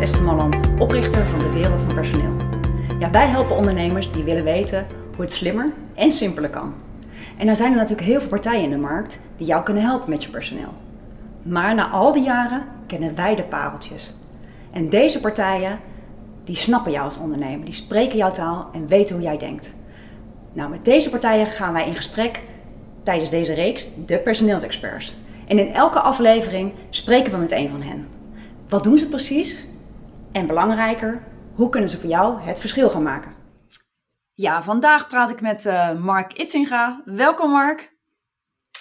Esther Malland, oprichter van de Wereld van Personeel. Ja, wij helpen ondernemers die willen weten hoe het slimmer en simpeler kan. En er zijn er natuurlijk heel veel partijen in de markt die jou kunnen helpen met je personeel. Maar na al die jaren kennen wij de pareltjes. En deze partijen, die snappen jou als ondernemer, die spreken jouw taal en weten hoe jij denkt. Nou, met deze partijen gaan wij in gesprek tijdens deze reeks, de personeelsexperts. En in elke aflevering spreken we met een van hen. Wat doen ze precies? En belangrijker, hoe kunnen ze voor jou het verschil gaan maken? Ja, vandaag praat ik met uh, Mark Itzinga. Welkom Mark.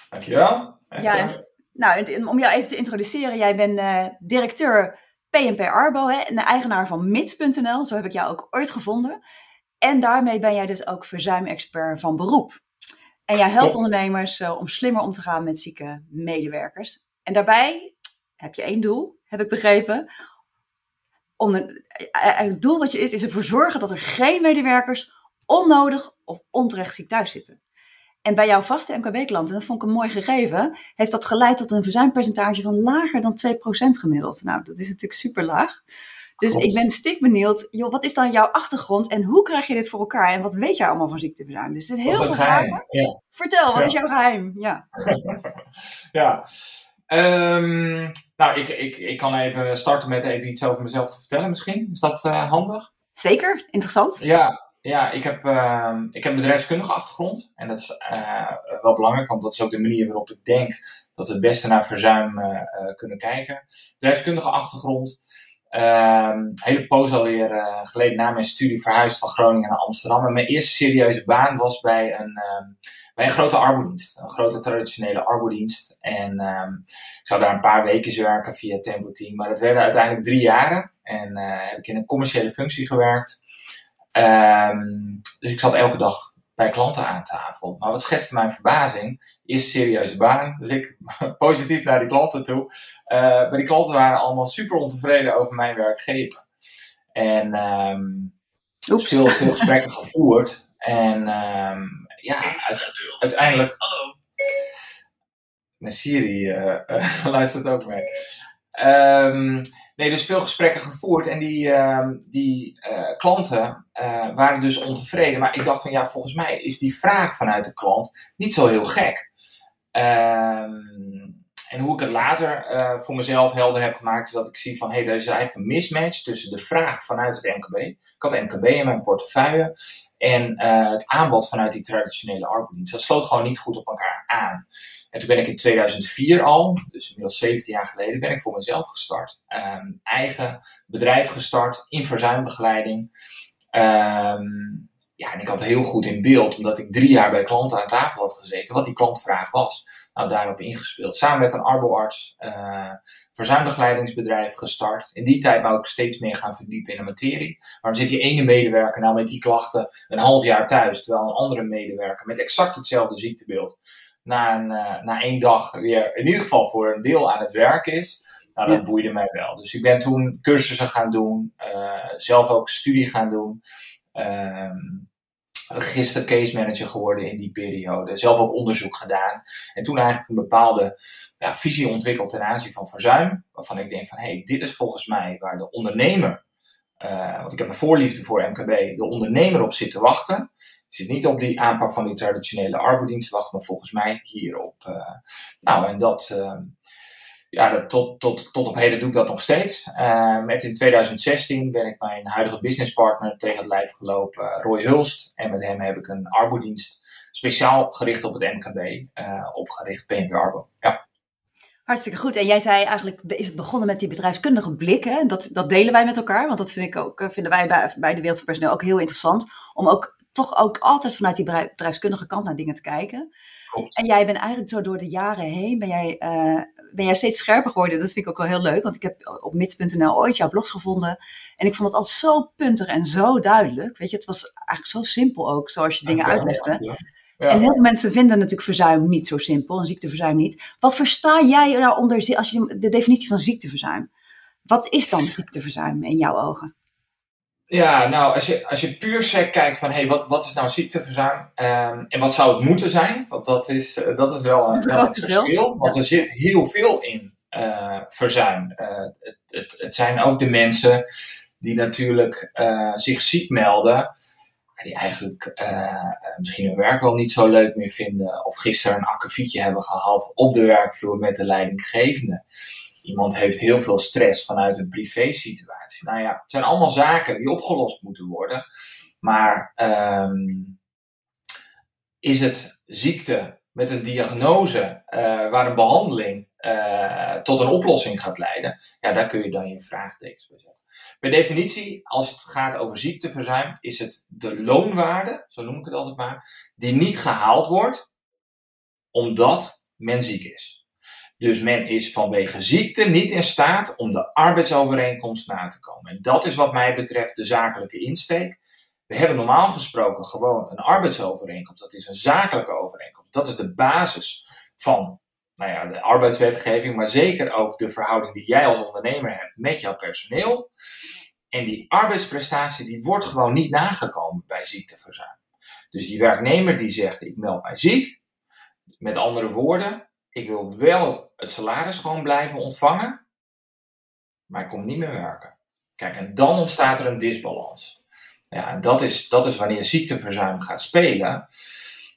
Dankjewel. Ja, nou, om jou even te introduceren, jij bent uh, directeur PNP Arbo hè, en de eigenaar van Mits.nl. Zo heb ik jou ook ooit gevonden. En daarmee ben jij dus ook verzuimexpert van beroep. En jij helpt ondernemers uh, om slimmer om te gaan met zieke medewerkers. En daarbij heb je één doel, heb ik begrepen. Om een, het doel wat je is, is ervoor zorgen dat er geen medewerkers onnodig of onterecht ziek thuis zitten. En bij jouw vaste MKB-klanten, dat vond ik een mooi gegeven, heeft dat geleid tot een verzuimpercentage van lager dan 2% gemiddeld. Nou, dat is natuurlijk super laag. Dus ik ben stik benieuwd, joh, wat is dan jouw achtergrond en hoe krijg je dit voor elkaar en wat weet jij allemaal van ziekteverzuim? Dus het is heel veel vragen. Ja. Vertel, wat is jouw geheim? Ja. ja. Um, nou, ik, ik, ik kan even starten met even iets over mezelf te vertellen misschien. Is dat uh, handig? Zeker, interessant. Ja, ja ik, heb, uh, ik heb een bedrijfskundige achtergrond. En dat is uh, wel belangrijk, want dat is ook de manier waarop ik denk dat we het beste naar verzuim kunnen kijken. Bedrijfskundige achtergrond. Um, hele poos alweer uh, geleden na mijn studie verhuisd van Groningen naar Amsterdam. En mijn eerste serieuze baan was bij een, um, bij een grote arbodienst. Een grote traditionele arbodienst. En um, ik zou daar een paar weken werken via Tempo Team. Maar dat werden uiteindelijk drie jaren. En uh, heb ik in een commerciële functie gewerkt. dus ik zat elke dag bij klanten aan tafel. Maar wat schetste mijn verbazing? Is serieuze baan. Dus ik positief naar die klanten toe. Uh, maar die klanten waren allemaal super ontevreden over mijn werkgever. En um, veel, veel gesprekken gevoerd. En um, ja, uiteindelijk. Hallo. Mijn Siri uh, luistert ook mee. Um, Nee, dus veel gesprekken gevoerd en die, uh, die uh, klanten uh, waren dus ontevreden. Maar ik dacht van ja, volgens mij is die vraag vanuit de klant niet zo heel gek. Ehm, en hoe ik het later voor mezelf helder heb gemaakt, is dat ik zie van hé, hey, er is eigenlijk een mismatch tussen de vraag vanuit het MKB. Ik had MKB in mijn portefeuille en het aanbod vanuit die traditionele arbeidsdienst. Dat sloot gewoon niet goed op elkaar aan. En toen ben ik in 2004 al, dus inmiddels 17 jaar geleden, ben ik voor mezelf gestart. Um, eigen bedrijf gestart in verzuimbegeleiding. Um, ja, en ik had heel goed in beeld, omdat ik drie jaar bij klanten aan tafel had gezeten, wat die klantvraag was. Nou, daarop ingespeeld. Samen met een arboarts, uh, verzuimbegeleidingsbedrijf gestart. In die tijd wou ik steeds meer gaan verdiepen in de materie. Waarom zit die ene medewerker nou met die klachten een half jaar thuis, terwijl een andere medewerker met exact hetzelfde ziektebeeld na, een, uh, na één dag weer in ieder geval voor een deel aan het werk is. Nou, dat boeide mij wel. Dus ik ben toen cursussen gaan doen, uh, zelf ook studie gaan doen. Uh, register case manager geworden in die periode. Zelf ook onderzoek gedaan. En toen eigenlijk een bepaalde ja, visie ontwikkeld ten aanzien van verzuim. Waarvan ik denk van, hé, hey, dit is volgens mij waar de ondernemer, uh, want ik heb een voorliefde voor MKB, de ondernemer op zit te wachten zit niet op die aanpak van die traditionele arbeidsdienst wacht, maar volgens mij hierop. Uh, nou, en dat, uh, ja, dat, tot, tot, tot op heden doe ik dat nog steeds. Uh, met in 2016 ben ik mijn huidige businesspartner tegen het lijf gelopen, Roy Hulst. En met hem heb ik een arbodienst speciaal gericht op het MKB, opgericht, PNP Arbo. Ja. Hartstikke goed. En jij zei eigenlijk, is het begonnen met die bedrijfskundige blik. Hè? Dat, dat delen wij met elkaar, want dat vind ik ook, vinden wij bij, bij de Wereld van Personeel ook heel interessant. Om ook toch ook altijd vanuit die bedrijfskundige kant naar dingen te kijken. En jij bent eigenlijk zo door de jaren heen, ben jij, uh, ben jij steeds scherper geworden. Dat vind ik ook wel heel leuk, want ik heb op mits.nl ooit jouw blogs gevonden. En ik vond het altijd zo puntig en zo duidelijk. Weet je, het was eigenlijk zo simpel ook, zoals je dingen uitlegde. Ja. En heel veel mensen vinden natuurlijk verzuim niet zo simpel, een ziekteverzuim niet. Wat versta jij daaronder als je de definitie van ziekteverzuim? Wat is dan ziekteverzuim in jouw ogen? Ja, nou, als je, als je puur sec kijkt van, hé, hey, wat, wat is nou ziekteverzuim um, en wat zou het moeten zijn? Want dat is, uh, dat is wel, een, een verschil. Want er zit heel veel in ziekteverzuim. Het, het, het, zijn ook de mensen die natuurlijk zich ziek melden die eigenlijk misschien hun werk wel niet zo leuk meer vinden. Of gisteren een akkefietje hebben gehad op de werkvloer met de leidinggevende. Iemand heeft heel veel stress vanuit een privé-situatie. Nou ja, het zijn allemaal zaken die opgelost moeten worden. Maar um, is het ziekte met een diagnose uh, waar een behandeling uh, tot een oplossing gaat leiden? Ja, daar kun je dan je vraagtekens bij zetten. Per definitie, als het gaat over ziekteverzuim, is het de loonwaarde, zo noem ik het altijd maar, die niet gehaald wordt omdat men ziek is. Dus men is vanwege ziekte niet in staat om de arbeidsovereenkomst na te komen. En dat is wat mij betreft de zakelijke insteek. We hebben normaal gesproken gewoon een arbeidsovereenkomst. Dat is een zakelijke overeenkomst. Dat is de basis van nou ja, de arbeidswetgeving, maar zeker ook de verhouding die jij als ondernemer hebt met jouw personeel. En die arbeidsprestatie die wordt gewoon niet nagekomen bij ziekteverzuim. Dus die werknemer die zegt ik meld mij ziek. Met andere woorden, ik wil wel het salaris gewoon blijven ontvangen, maar ik kom niet meer werken. Kijk, en dan ontstaat er een disbalans. Ja, en dat is, dat is wanneer ziekteverzuim gaat spelen.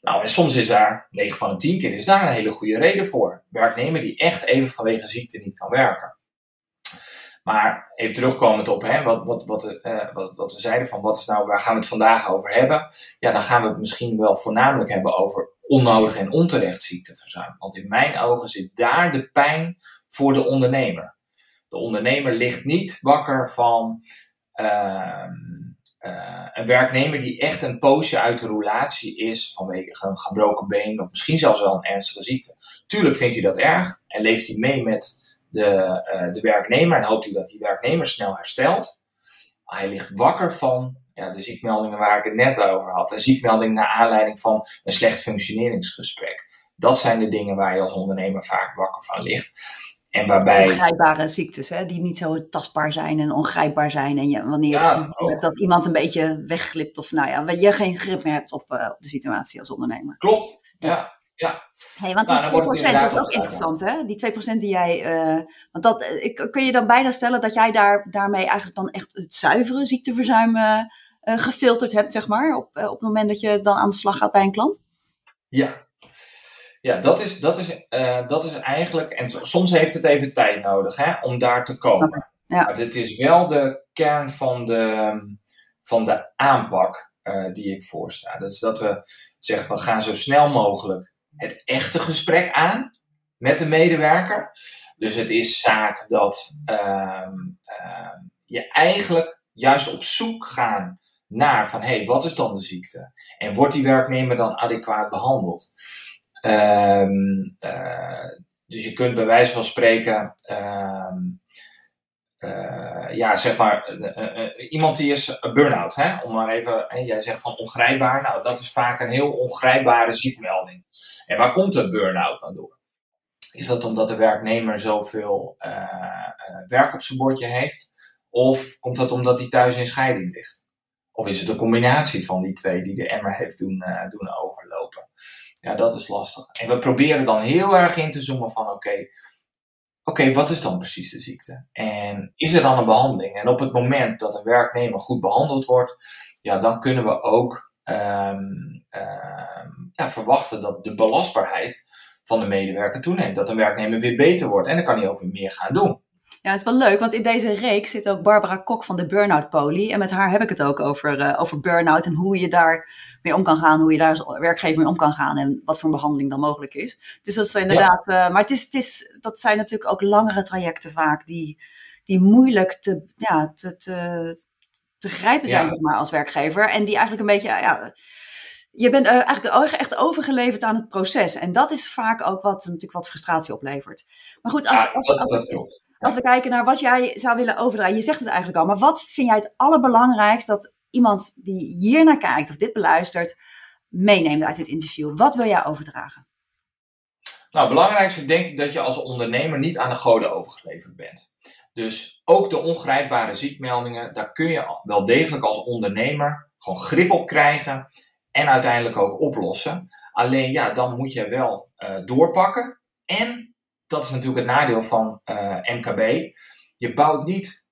Nou, en soms is daar, 9 van de 10 keer, is daar een hele goede reden voor. Werknemer die echt even vanwege ziekte niet kan werken. Maar even terugkomend op hè, wat, wat, wat, uh, wat, wat, we zeiden van wat is nou, waar gaan we het vandaag over hebben? Ja, dan gaan we het misschien wel voornamelijk hebben over onnodig en onterecht ziekteverzuim. Want in mijn ogen zit daar de pijn voor de ondernemer. De ondernemer ligt niet wakker van uh, uh, een werknemer die echt een poosje uit de roulatie is vanwege een gebroken been of misschien zelfs wel een ernstige ziekte. Tuurlijk vindt hij dat erg en leeft hij mee met de, uh, de werknemer en hoopt hij dat die werknemer snel herstelt. Maar hij ligt wakker van ja, de ziekmeldingen waar ik het net over had. Een ziekmelding naar aanleiding van een slecht functioneringsgesprek. Dat zijn de dingen waar je als ondernemer vaak wakker van ligt. En waarbij... Ongrijpbare ziektes, hè, die niet zo tastbaar zijn en ongrijpbaar zijn. En je, wanneer je ja, het dat iemand een beetje wegglipt of nou ja, je geen grip meer hebt op, uh, op de situatie als ondernemer. Klopt, ja. ja. Hey, want nou, die 2% is ook interessant, hè? Die 2% die jij. Uh, want dat, uh, kun je dan bijna stellen dat jij daar, daarmee eigenlijk dan echt het zuivere ziekteverzuim gefilterd hebt, zeg maar, op, op het moment dat je dan aan de slag gaat bij een klant? Ja, ja, dat is, dat is, uh, dat is eigenlijk, en soms heeft het even tijd nodig hè, om daar te komen. Ja. Maar dit is wel de kern van de, van de aanpak uh, die ik voorsta. Dat is dat we zeggen van gaan zo snel mogelijk het echte gesprek aan met de medewerker. Dus het is zaak dat uh, je eigenlijk juist op zoek gaan naar van hey, wat is dan de ziekte? En wordt die werknemer dan adequaat behandeld? Um, uh, dus je kunt bij wijze van spreken, um, uh, ja, zeg maar, iemand die is burn-out, hè? om maar even, hè, jij zegt van ongrijpbaar, nou dat is vaak een heel ongrijpbare ziekmelding. En waar komt een burn-out nou door? Is dat omdat de werknemer zoveel werk op zijn bordje heeft? Of komt dat omdat hij thuis in scheiding ligt? Of is het een combinatie van die twee die de emmer heeft doen, doen overlopen? Ja, dat is lastig. En we proberen dan heel erg in te zoomen van oké, oké, wat is dan precies de ziekte? En is er dan een behandeling? En op het moment dat een werknemer goed behandeld wordt, ja, dan kunnen we ook um, um, ja, verwachten dat de belastbaarheid van de medewerker toeneemt. Dat een werknemer weer beter wordt en dan kan hij ook weer meer gaan doen. Ja, het is wel leuk, want in deze reeks zit ook Barbara Kok van de Burnout Poly. En met haar heb ik het ook over, uh, over burn-out en hoe je daar mee om kan gaan, hoe je daar als werkgever mee om kan gaan en wat voor een behandeling dan mogelijk is. Dus dat is inderdaad, ja. uh, maar het is, het is, dat zijn natuurlijk ook langere trajecten vaak die, die moeilijk te, ja, te, te, te grijpen zijn ja. maar als werkgever. En die eigenlijk een beetje, ja, je bent uh, eigenlijk echt overgeleverd aan het proces. En dat is vaak ook wat natuurlijk wat frustratie oplevert. Maar goed, als, ja, als, als, als als we kijken naar wat jij zou willen overdragen, je zegt het eigenlijk al, maar wat vind jij het allerbelangrijkst dat iemand die hier naar kijkt of dit beluistert, meeneemt uit dit interview? Wat wil jij overdragen? Nou, het belangrijkste denk ik dat je als ondernemer niet aan de goden overgeleverd bent. Dus ook de ongrijpbare ziekmeldingen, daar kun je wel degelijk als ondernemer gewoon grip op krijgen en uiteindelijk ook oplossen. Alleen ja, dan moet je wel uh, doorpakken en dat is natuurlijk het nadeel van MKB. Je bouwt niet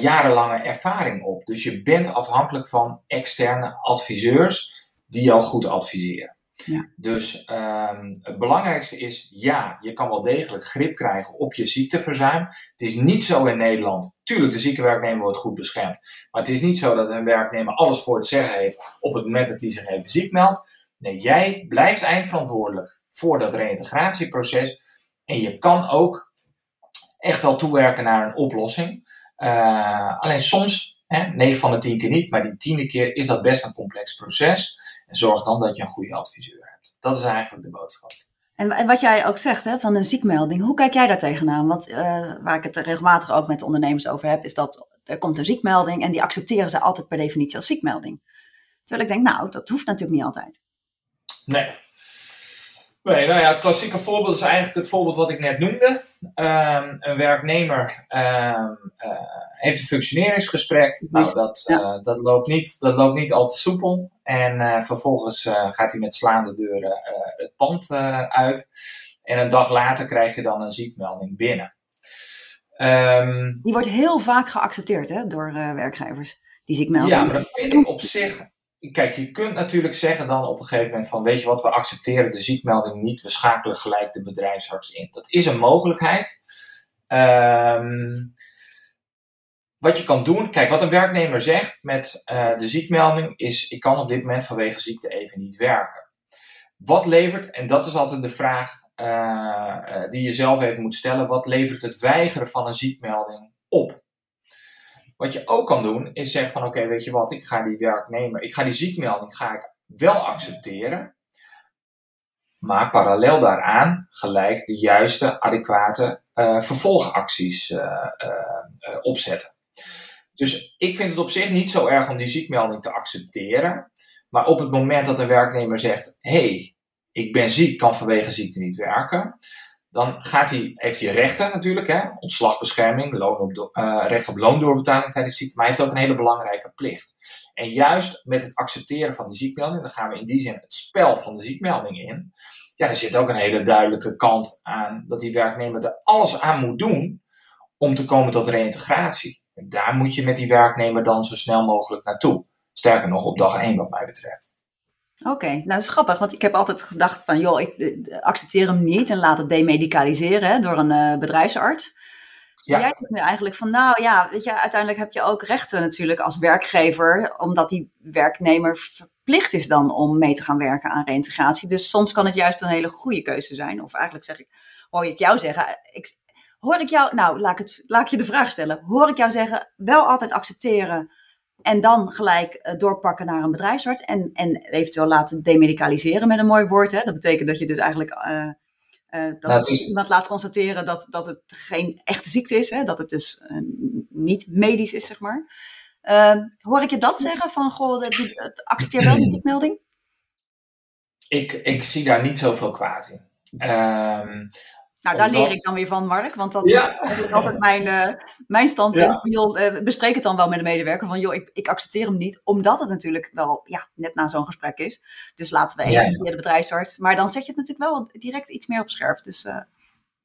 jarenlange ervaring op. Dus je bent afhankelijk van externe adviseurs die jou goed adviseren. Ja. Dus ehm, het belangrijkste is, ja, je kan wel degelijk grip krijgen op je ziekteverzuim. Het is niet zo in Nederland. Tuurlijk, de zieke werknemer wordt goed beschermd. Maar het is niet zo dat een werknemer alles voor het zeggen heeft op het moment dat hij zich even ziek meldt. Nee, jij blijft eindverantwoordelijk voor dat reïntegratieproces. En je kan ook echt wel toewerken naar een oplossing. Uh, alleen soms, hè, 9 van de 10 keer niet, maar die tiende keer is dat best een complex proces. En zorg dan dat je een goede adviseur hebt. Dat is eigenlijk de boodschap. En, en wat jij ook zegt hè, van een ziekmelding, hoe kijk jij daar tegenaan? Want uh, waar ik het regelmatig ook met ondernemers over heb, is dat er komt een ziekmelding en die accepteren ze altijd per definitie als ziekmelding. Terwijl ik denk, nou, dat hoeft natuurlijk niet altijd. Nee, Nee, nou ja, het klassieke voorbeeld is eigenlijk het voorbeeld wat ik net noemde. Um, een werknemer um, uh, heeft een functioneringsgesprek. Nou, dat, uh, dat, loopt niet, dat loopt niet al te soepel. En uh, vervolgens gaat hij met slaande deuren het pand uit. En een dag later krijg je dan een ziekmelding binnen. Um, die wordt heel vaak geaccepteerd hè, door werkgevers, die ziekmelding. Ja, maar dat vind ik op zich kijk, je kunt natuurlijk zeggen dan op een gegeven moment van, weet je wat, we accepteren de ziekmelding niet, we schakelen gelijk de bedrijfsarts in. Dat is een mogelijkheid. Um, wat je kan doen, kijk, wat een werknemer zegt met uh, de ziekmelding is, ik kan op dit moment vanwege ziekte even niet werken. Wat levert, en dat is altijd de vraag uh, die je zelf even moet stellen, wat levert het weigeren van een ziekmelding op? Wat je ook kan doen, is zeggen van oké, weet je wat, ik ga die werknemer, ik ga die ziekmelding ga ik wel accepteren. Maar parallel daaraan gelijk de juiste, adequate uh, vervolgacties opzetten. Dus ik vind het op zich niet zo erg om die ziekmelding te accepteren. Maar op het moment dat een werknemer zegt: hey, ik ben ziek, kan vanwege ziekte niet werken dan gaat hij, heeft hij rechten natuurlijk, hè? ontslagbescherming, loon op uh, recht op loondoorbetaling tijdens ziekte, maar hij heeft ook een hele belangrijke plicht. En juist met het accepteren van die ziekmelding, dan gaan we in die zin het spel van de ziekmelding in. Ja, er zit ook een hele duidelijke kant aan dat die werknemer er alles aan moet doen om te komen tot reïntegratie. En daar moet je met die werknemer dan zo snel mogelijk naartoe. Sterker nog, op dag 1 wat mij betreft. Oké, nou dat is grappig, want ik heb altijd gedacht van, joh, ik eh, accepteer hem niet en laat het demedicaliseren hè, door een uh, bedrijfsarts. Ja. Jij zegt nu eigenlijk van, nou ja, weet je, uiteindelijk heb je ook rechten natuurlijk als werkgever, omdat die werknemer verplicht is dan om mee te gaan werken aan reïntegratie. Dus soms kan het juist een hele goede keuze zijn. Of eigenlijk zeg ik, hoor ik jou zeggen, ik, hoor ik jou, nou laat ik, het, laat ik je de vraag stellen, hoor ik jou zeggen, wel altijd accepteren en dan gelijk uh, doorpakken naar een bedrijfsarts. En, en eventueel laten demedicaliseren met een mooi woord. Hè? Dat betekent dat je dus eigenlijk uh, uh, dat nou, is... iemand laat constateren dat, dat het geen echte ziekte is. Hè? Dat het dus niet medisch is, zeg maar. Ehm, hoor ik je dat zeggen van, goh, dat, accepteer wel die melding? Ik, ik zie daar niet zoveel kwaad in. Ehm, nou, daar leer ik dan weer van, Mark. Want dat is altijd mijn, uh, mijn standpunt. Ja. Uh, bespreek het dan wel met de medewerker. Van, joh, ik, ik accepteer hem niet. Omdat het natuurlijk wel ja, net na zo'n gesprek is. Dus laten we even ja. via de bedrijfsarts. Maar dan zet je het natuurlijk wel direct iets meer op scherp. Dus... Uh,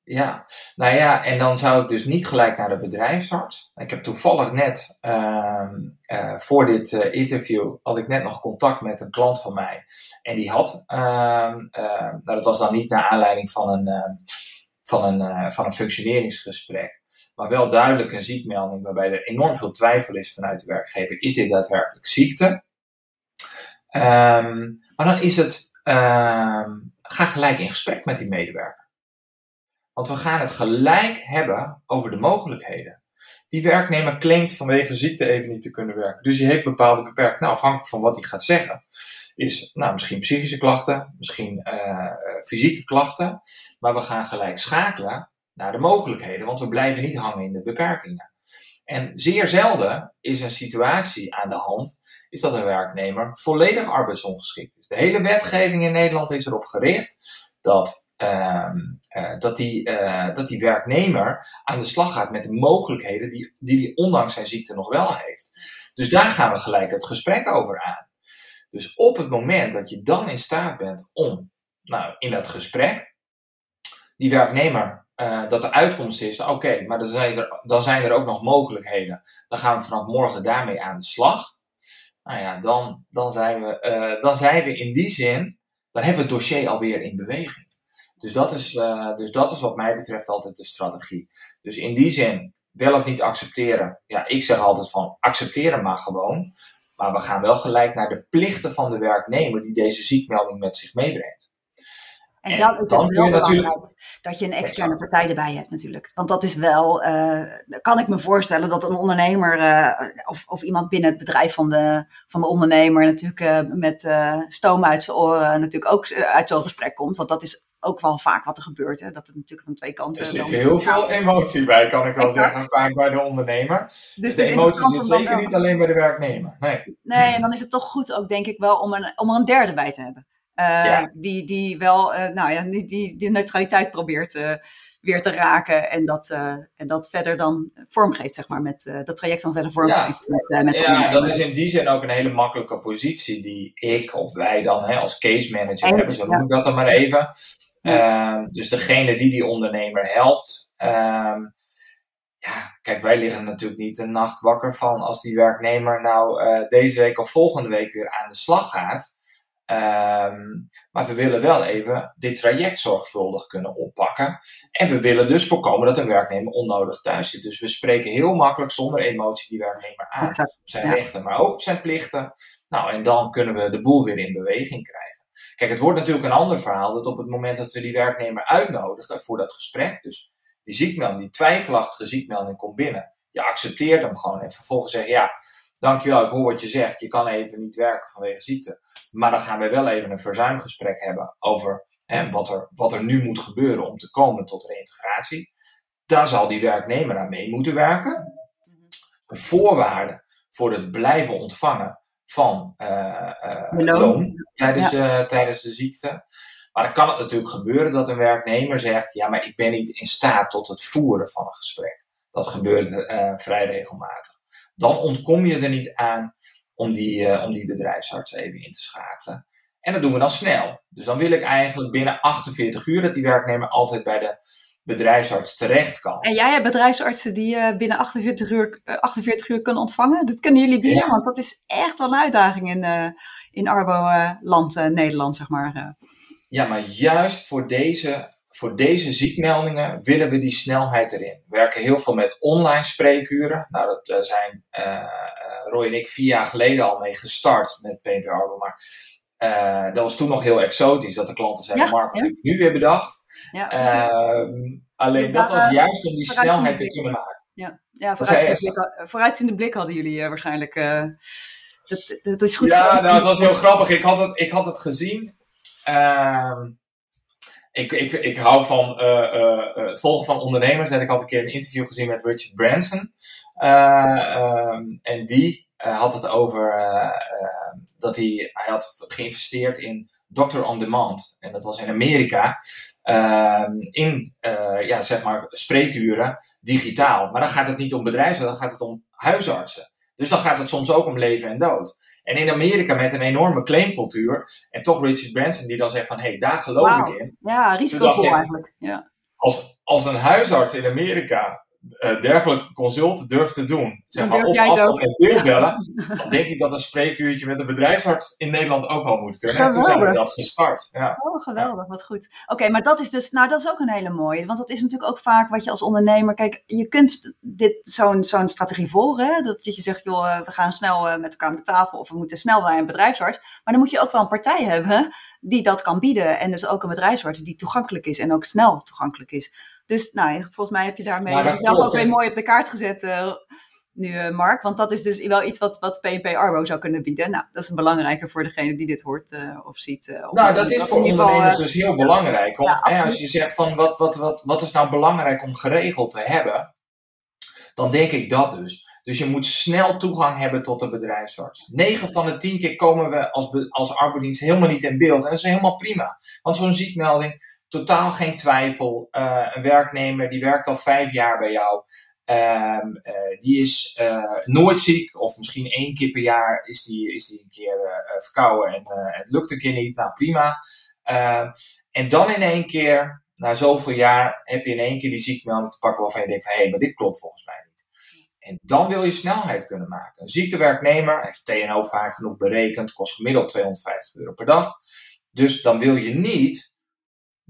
ja, nou ja, en dan zou ik dus niet gelijk naar de bedrijfsarts. Ik heb toevallig net, uh, voor dit interview, had ik net nog contact met een klant van mij. En die had, nou dat was dan niet naar aanleiding van een van een, uh, van een functioneringsgesprek. Maar wel duidelijk een ziekmelding waarbij er enorm veel twijfel is vanuit de werkgever. Is dit daadwerkelijk ziekte? Um, maar dan is het, um, ga gelijk in gesprek met die medewerker. Want we gaan het gelijk hebben over de mogelijkheden. Die werknemer claimt vanwege ziekte even niet te kunnen werken. Dus die heeft bepaalde beperkingen. Nou, afhankelijk van wat hij gaat zeggen is nou, misschien psychische klachten, misschien uh, fysieke klachten. Maar we gaan gelijk schakelen naar de mogelijkheden, want we blijven niet hangen in de beperkingen. En zeer zelden is een situatie aan de hand, is dat een werknemer volledig arbeidsongeschikt is. De hele wetgeving in Nederland is erop gericht dat, uh, uh, dat, die, dat die werknemer aan de slag gaat met de mogelijkheden die, die hij ondanks zijn ziekte nog wel heeft. Dus daar gaan we gelijk het gesprek over aan. Dus op het moment dat je dan in staat bent om, nou, in dat gesprek, die werknemer, uh, dat de uitkomst is, oké, maar dan zijn, er, dan zijn er ook nog mogelijkheden. Dan gaan we vanaf morgen daarmee aan de slag. Nou ja, dan, dan, zijn, we, uh, dan zijn we in die zin, dan hebben we het dossier alweer in beweging. Dus dat, is, uh, dus dat is wat mij betreft altijd de strategie. Dus in die zin, wel of niet accepteren. Ja, ik zeg altijd van accepteren maar gewoon. Maar we gaan wel gelijk naar de plichten van de werknemer die deze ziekmelding met zich meebrengt. En, dan is het wel belangrijk natuurlijk... dat je een externe partij erbij hebt natuurlijk. Want dat is wel, uh, kan ik me voorstellen dat een ondernemer uh, of, of iemand binnen het bedrijf van de, van de ondernemer natuurlijk uh, met stoom uit zijn oren natuurlijk ook uit zo'n gesprek komt. Want dat is ook wel vaak wat er gebeurt. Hè? Dat het natuurlijk van twee kanten... Er zit heel veel emotie bij, kan ik wel zeggen, vaak bij de ondernemer. Dus, dus de emotie zit zeker niet alleen bij de werknemer. Nee. nee, en dan is het toch goed ook, denk ik wel, om, een, om er een derde bij te hebben. Uh, die, die wel, uh, nou ja, die, die, die neutraliteit probeert uh, weer te raken en dat, en dat verder dan vormgeeft, zeg maar, met dat traject dan verder vormgeeft. Ja, met, met ja dat is in die zin ook een hele makkelijke positie die ik of wij dan hè, als case manager en, hebben, zo noem ik dat dan maar even. Ja. dus degene die die ondernemer helpt. Ehm, ja, kijk, wij liggen natuurlijk niet een nacht wakker van als die werknemer nou deze week of volgende week weer aan de slag gaat. Um, maar we willen wel even dit traject zorgvuldig kunnen oppakken. En we willen dus voorkomen dat een werknemer onnodig thuis zit. Dus we spreken heel makkelijk zonder emotie die werknemer aan. Op zijn rechten, maar ook op zijn plichten. Nou, en dan kunnen we de boel weer in beweging krijgen. Kijk, het wordt natuurlijk een ander verhaal dat op het moment dat we die werknemer uitnodigen voor dat gesprek, dus die ziekmelding, die twijfelachtige ziekmelding komt binnen. Je accepteert hem gewoon en vervolgens zeg je ja, dankjewel, ik hoor wat je zegt, je kan even niet werken vanwege ziekte. Maar dan gaan we wel even een verzuimgesprek hebben over wat, er, wat er nu moet gebeuren om te komen tot reintegratie. Daar zal die werknemer aan mee moeten werken. De voorwaarden voor het blijven ontvangen van uh, uh, loon tijdens, uh, tijdens de ziekte. Maar dan kan het natuurlijk gebeuren dat een werknemer zegt: Ja, maar ik ben niet in staat tot het voeren van een gesprek. Dat gebeurt vrij regelmatig. Dan ontkom je er niet aan om die, om die bedrijfsarts even in te schakelen. En dat doen we dan snel. Dus dan wil ik eigenlijk binnen 48 uur dat die werknemer altijd bij de bedrijfsarts terecht kan. En jij hebt bedrijfsartsen die uh, binnen 48 uur, uh, 48 uur kunnen ontvangen. Dat kunnen jullie bieden, ja. want dat is echt wel een uitdaging in, uh, in Arbo-land Nederland, zeg maar. Ja, maar juist voor deze, voor deze ziekmeldingen willen we die snelheid erin. We werken heel veel met online spreekuren. Nou, dat zijn Roy en ik vier jaar geleden al mee gestart met PNP Arbo. Maar dat was toen nog heel exotisch dat de klanten zeiden: ja, Mark, wat ja. heb ik nu weer bedacht? Ja, uh, alleen dat was juist om die snelheid te kunnen maken. Ja, ja vooruitziende, blik, vooruitziende blik hadden jullie uh, waarschijnlijk. Dat, dat, is goed. Ja, nou, het was heel grappig. Ik had het, ik had het gezien. Ehm, ik, ik, ik hou van uh, uh, het volgen van ondernemers. En ik had een keer een interview gezien met Richard Branson. Um, en die had het over dat hij, hij had geïnvesteerd in Doctor on Demand. En dat was in Amerika. Ehm, in ja, zeg maar spreekuren digitaal. Maar dan gaat het niet om bedrijven, dan gaat het om huisartsen. Dus dan gaat het soms ook om leven en dood. En in Amerika met een enorme claimcultuur. En toch Richard Branson die dan zegt van, hé, hey, daar geloof wow. ik in. Ja, risicovol eigenlijk. Ja. Als, als een huisarts in Amerika uh, dergelijke consulten durft te doen, zeg maar op afstand en beeldbellen, ja. dan denk ik dat een spreekuurtje met een bedrijfsarts in Nederland ook wel moet kunnen. Geweldig. En toen zijn we dat gestart. Ja. Oh, geweldig, wat goed. Oké, okay, maar dat is dus, nou dat is ook een hele mooie, want dat is natuurlijk ook vaak wat je als ondernemer, kijk, je kunt dit zo'n zo'n strategie volgen, hè? dat je zegt, joh, we gaan snel uh, met elkaar aan de tafel of we moeten snel bij een bedrijfsarts, maar dan moet je ook wel een partij hebben die dat kan bieden en dus ook een bedrijfsarts die toegankelijk is en ook snel toegankelijk is. Dus nou, volgens mij heb je daarmee nou, zelf ook weer mooi op de kaart gezet uh, nu, uh, Mark. Want dat is dus wel iets wat, wat PNP Arbo zou kunnen bieden. Nou, dat is belangrijker voor degene die dit hoort uh, of ziet. Of nou, dat is voor ondernemers dus heel belangrijk. Om, ja, als je zegt van wat, wat, wat, wat is nou belangrijk om geregeld te hebben, dan denk ik dat dus. Dus je moet snel toegang hebben tot de bedrijfsarts. 9 van de 10 keer komen we als, als arbeidsdienst helemaal niet in beeld. En dat is helemaal prima. Want zo'n ziekmelding, totaal geen twijfel. Uh, een werknemer die werkt al vijf jaar bij jou. Uh, uh, die is uh, nooit ziek, of misschien één keer per jaar is die, is die een keer verkouden en het lukt een keer niet. Nou prima. Ehm, en dan in één keer, na zoveel jaar heb je in één keer die ziekmelding te pakken waarvan je denkt van hé, hey, maar dit klopt volgens mij niet. En dan wil je snelheid kunnen maken. Een zieke werknemer heeft TNO vaak genoeg berekend, kost gemiddeld 250 euro per dag. Dus dan wil je niet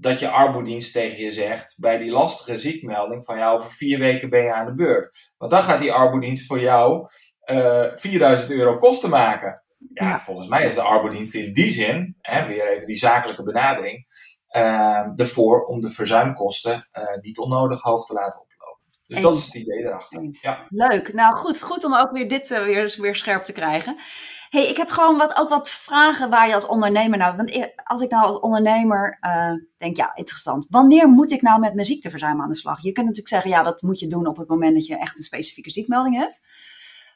dat je arbodienst tegen je zegt bij die lastige ziekmelding van ja, over vier weken ben je aan de beurt. Want dan gaat die arbodienst voor jou uh, eh, 4000 euro kosten maken. Ja, volgens mij is de arbodienst in die zin, hè, weer even die zakelijke benadering, uh, ervoor om de verzuimkosten uh, niet onnodig hoog te laten oplopen. Dus dat is het idee erachter. Ja. Leuk. Nou goed, goed om ook weer dit uh, weer, weer scherp te krijgen. Hey, ik heb gewoon wat, ook wat vragen waar je als ondernemer nou... Want als ik nou als ondernemer denk, ja, interessant. Wanneer moet ik nou met mijn ziekteverzuim aan de slag? Je kunt natuurlijk zeggen, ja, dat moet je doen op het moment dat je echt een specifieke ziekmelding hebt.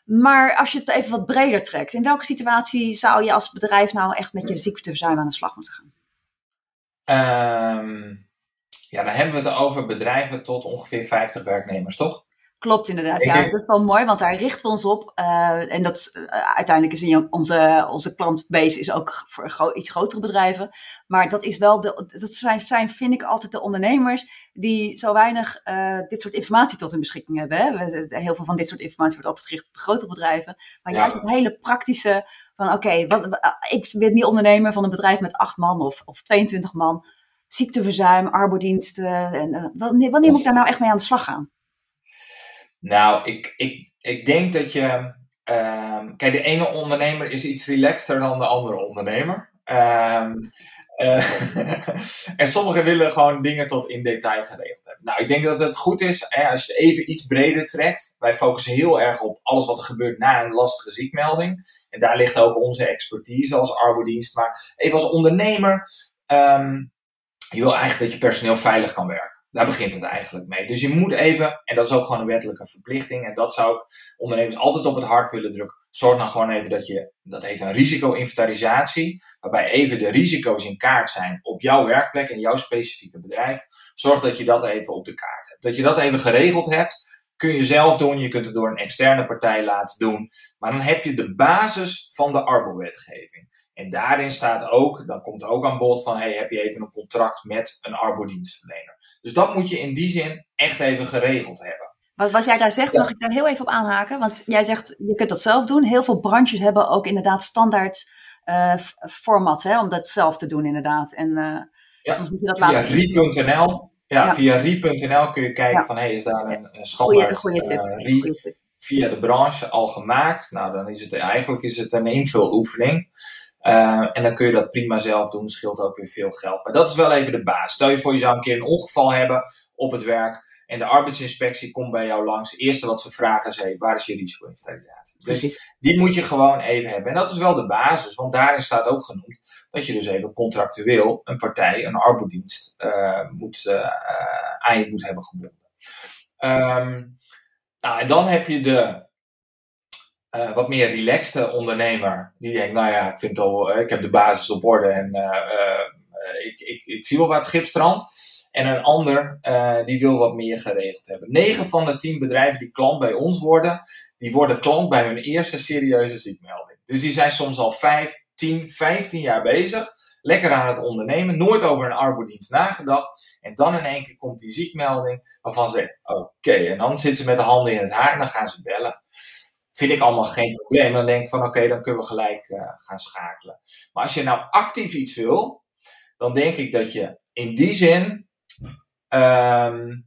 Maar als je het even wat breder trekt, in welke situatie zou je als bedrijf nou echt met je ziekteverzuim aan de slag moeten gaan? Um, ja, dan hebben we het over bedrijven tot ongeveer 50 werknemers, toch? Klopt inderdaad. Ja, dat is wel mooi, want daar richten we ons op. Uh, en dat uh, uiteindelijk is onze, onze klantbase is ook voor gro iets grotere bedrijven. Maar dat is wel de, dat zijn, zijn, vind ik altijd de ondernemers die zo weinig uh, dit soort informatie tot hun beschikking hebben. Hè. Heel veel van dit soort informatie wordt altijd gericht op de grotere bedrijven. Maar ja. juist het hele praktische van oké, okay, ik ben niet ondernemer van een bedrijf met acht man of, of 22 man. Ziekteverzuim, arbodiensten. En, wanneer, wanneer moet ik daar nou echt mee aan de slag gaan? Nou, ik, ik, ik denk dat je. Um, kijk, de ene ondernemer is iets relaxter dan de andere ondernemer. Um, uh, en sommigen willen gewoon dingen tot in detail geregeld hebben. Nou, ik denk dat het goed is als je het even iets breder trekt. Wij focussen heel erg op alles wat er gebeurt na een lastige ziekmelding. En daar ligt ook onze expertise als arbodienst. Maar even als ondernemer, um, je wil eigenlijk dat je personeel veilig kan werken. Daar begint het eigenlijk mee. Dus je moet even, en dat is ook gewoon een wettelijke verplichting, en dat zou ik ondernemers altijd op het hart willen drukken. Zorg dan gewoon even dat je, dat heet een risico-inventarisatie, waarbij even de risico's in kaart zijn op jouw werkplek en jouw specifieke bedrijf. Zorg dat je dat even op de kaart hebt. Dat je dat even geregeld hebt, kun je zelf doen, je kunt het door een externe partij laten doen, maar dan heb je de basis van de arbowetgeving. En daarin staat ook, dan komt er ook aan bod van, hey, heb je even een contract met een arbodienstverlener. Dus dat moet je in die zin echt even geregeld hebben. Wat, wat jij daar zegt, mag ik daar heel even op aanhaken. Want jij zegt, je kunt dat zelf doen. Heel veel branches hebben ook inderdaad standaard uh, format, hè, om dat zelf te doen inderdaad. En uh, ja, soms moet je dat via rie.nl ja, ja, via rie.nl kun je kijken van, hey, is daar een, een standaard goeie, goeie uh, rie via de branche al gemaakt? Nou, dan is het eigenlijk is het een invuloefening. Uh, en dan kun je dat prima zelf doen, scheelt ook weer veel geld. Maar dat is wel even de basis. Stel je voor, je zou een keer een ongeval hebben op het werk. En de arbeidsinspectie komt bij jou langs. Het eerste wat ze vragen is: hey, waar is je risico-inventarisatie? Dus die moet je gewoon even hebben. En dat is wel de basis, want daarin staat ook genoemd dat je dus even contractueel een partij, een arbodienst, uh, moet, uh, aan je moet hebben gebonden. Um, nou, en dan heb je de uh, wat meer relaxte ondernemer. Die denkt, nou ja, ik, vind al, uh, ik heb de basis op orde en uh, ik, ik, ik zie wel wat schipstrand. En een ander die wil wat meer geregeld hebben. 9 van de 10 bedrijven die klant bij ons worden, die worden klant bij hun eerste serieuze ziekmelding. Dus die zijn soms al 5, 10, 15 jaar bezig. Lekker aan het ondernemen, nooit over een arbodienst nagedacht. En dan in één keer komt die ziekmelding waarvan ze oké, en dan zitten ze met de handen in het haar en dan gaan ze bellen vind ik allemaal geen probleem. Dan denk ik van oké, dan kunnen we gelijk uh, gaan schakelen. Maar als je nou actief iets wil, dan denk ik dat je in die zin um,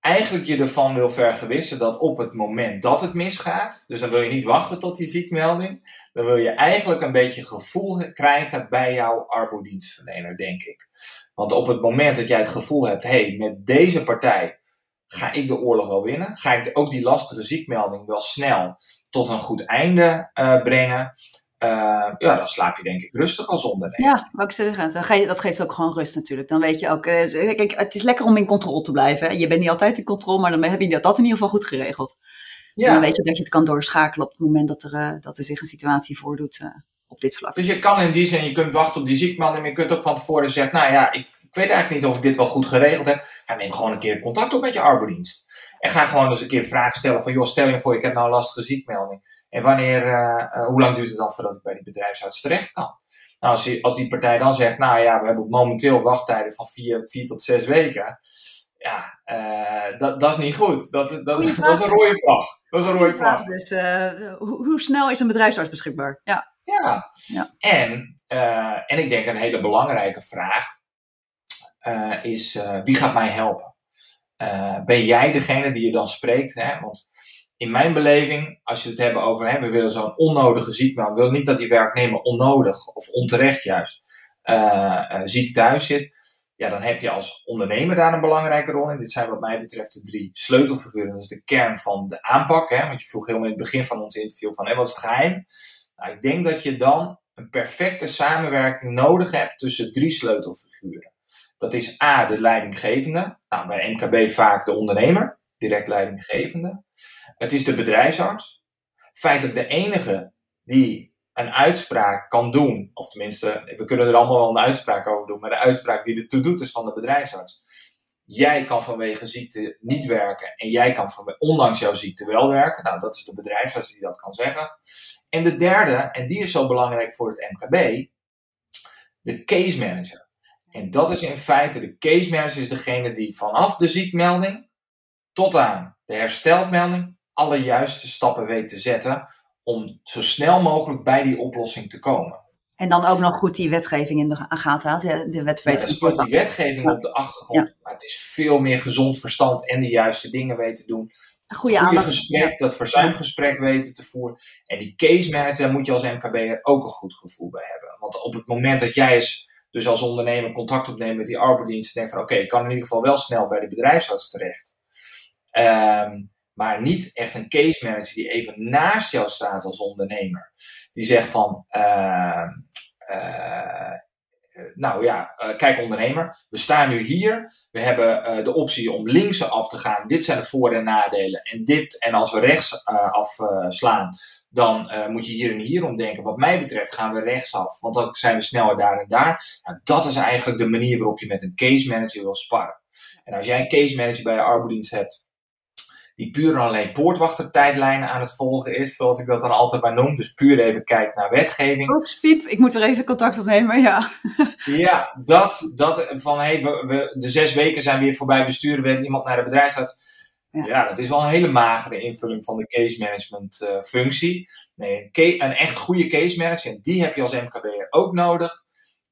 eigenlijk je ervan wil vergewissen dat op het moment dat het misgaat, dus dan wil je niet wachten tot die ziekmelding, dan wil je eigenlijk een beetje gevoel krijgen bij jouw arbodienstverlener, denk ik. Want op het moment dat jij het gevoel hebt, hé, hey, met deze partij ga ik de oorlog wel winnen? Ga ik ook die lastige ziekmelding wel snel tot een goed einde uh, brengen? Uh, ja, dan slaap je denk ik rustig als ondernemer. Ja, wat ik zeggen, dan dat geeft ook gewoon rust natuurlijk. Dan weet je ook, uh, kijk, het is lekker om in controle te blijven. Je bent niet altijd in controle, maar dan heb je dat in ieder geval goed geregeld. Ja. dan weet je dat je het kan doorschakelen op het moment dat er, dat er zich een situatie voordoet op dit vlak. Dus je kan in die zin, je kunt wachten op die ziekmelding, maar je kunt ook van tevoren zeggen, nou ja, ik weet eigenlijk niet of ik dit wel goed geregeld heb. Ja, neem gewoon een keer contact op met je arbodienst. En ga gewoon eens een keer vragen stellen van, joh, stel je voor, ik heb nou een lastige ziekmelding. En wanneer, uh, uh, hoe lang duurt het dan voordat ik bij die bedrijfsarts terecht kan? Nou, als die, als die partij dan zegt, nou ja, we hebben momenteel wachttijden van vier, vier tot zes weken. Ja, uh, dat, dat is niet goed. Dat, dat, dat, is een rode vlag. Dat is een rode vlag. Dus uh, hoe, hoe, snel is een bedrijfsarts beschikbaar? Ja. Ja. ja. En, en ik denk een hele belangrijke vraag is, wie gaat mij helpen? ben jij degene die je dan spreekt? Hè? Want in mijn beleving, als je het hebben over, hè, we willen zo'n onnodige ziekte, we willen niet dat die werknemer onnodig of onterecht juist ziek thuis zit ja, dan heb je als ondernemer daar een belangrijke rol in. Dit zijn wat mij betreft de drie sleutelfiguren. Dat is de kern van de aanpak. Hè? Want je vroeg helemaal in het begin van ons interview van, hé, wat is het geheim? Nou, ik denk dat je dan een perfecte samenwerking nodig hebt tussen drie sleutelfiguren. Dat is A, de leidinggevende. Nou, bij MKB vaak de ondernemer, direct leidinggevende. Het is de bedrijfsarts. Feitelijk de enige die een uitspraak kan doen, of tenminste, we kunnen er allemaal wel een uitspraak over doen, maar de uitspraak die ertoe doet is van de bedrijfsarts. Jij kan vanwege ziekte niet werken en jij kan van, ondanks jouw ziekte wel werken. Nou, dat is de bedrijfsarts die dat kan zeggen. En de derde, en die is zo belangrijk voor het MKB, de case manager. En dat is in feite, de case manager is degene die vanaf de ziekmelding tot aan de herstelmelding alle juiste stappen weet te zetten om zo snel mogelijk bij die oplossing te komen. En dan ook nog goed die wetgeving in de gaten houden. De wetgeving. Ja, die wetgeving op de achtergrond. Maar het is veel meer gezond verstand en de juiste dingen weten te doen. Een goede, goede gesprek, dat verzuimgesprek weten te voeren. En die case manager, daar moet je als MKB'er ook een goed gevoel bij hebben. Want op het moment dat jij eens, dus als ondernemer contact opneemt met die arbeidsdienst, denkt van oké, ik kan in ieder geval wel snel bij de bedrijfsarts terecht. Um, maar niet echt een case manager die even naast jou staat als ondernemer. Die zegt van, uh, uh, nou ja, uh, kijk ondernemer, we staan nu hier, we hebben de optie om links af te gaan, dit zijn de voor- en nadelen en dit, en als we rechts afslaan, dan moet je hier en hier om denken. Wat mij betreft gaan we rechtsaf, want dan zijn we sneller daar en daar. Nou, dat is eigenlijk de manier waarop je met een case manager wil sparren. En als jij een case manager bij je arbeidsdienst hebt, die puur en alleen poortwachtertijdlijnen aan het volgen is, zoals ik dat dan altijd maar noem. Dus puur even kijkt naar wetgeving. Oeps, piep, ik moet er even contact opnemen, ja. ja, dat, dat van hey, we, we, de zes weken zijn weer voorbij, besturen we iemand naar de bedrijfsarts. Ja. ja. dat is wel een hele magere invulling van de case management uh, functie. Nee, een, een, echt goede case manager, en die heb je als MKB'er ook nodig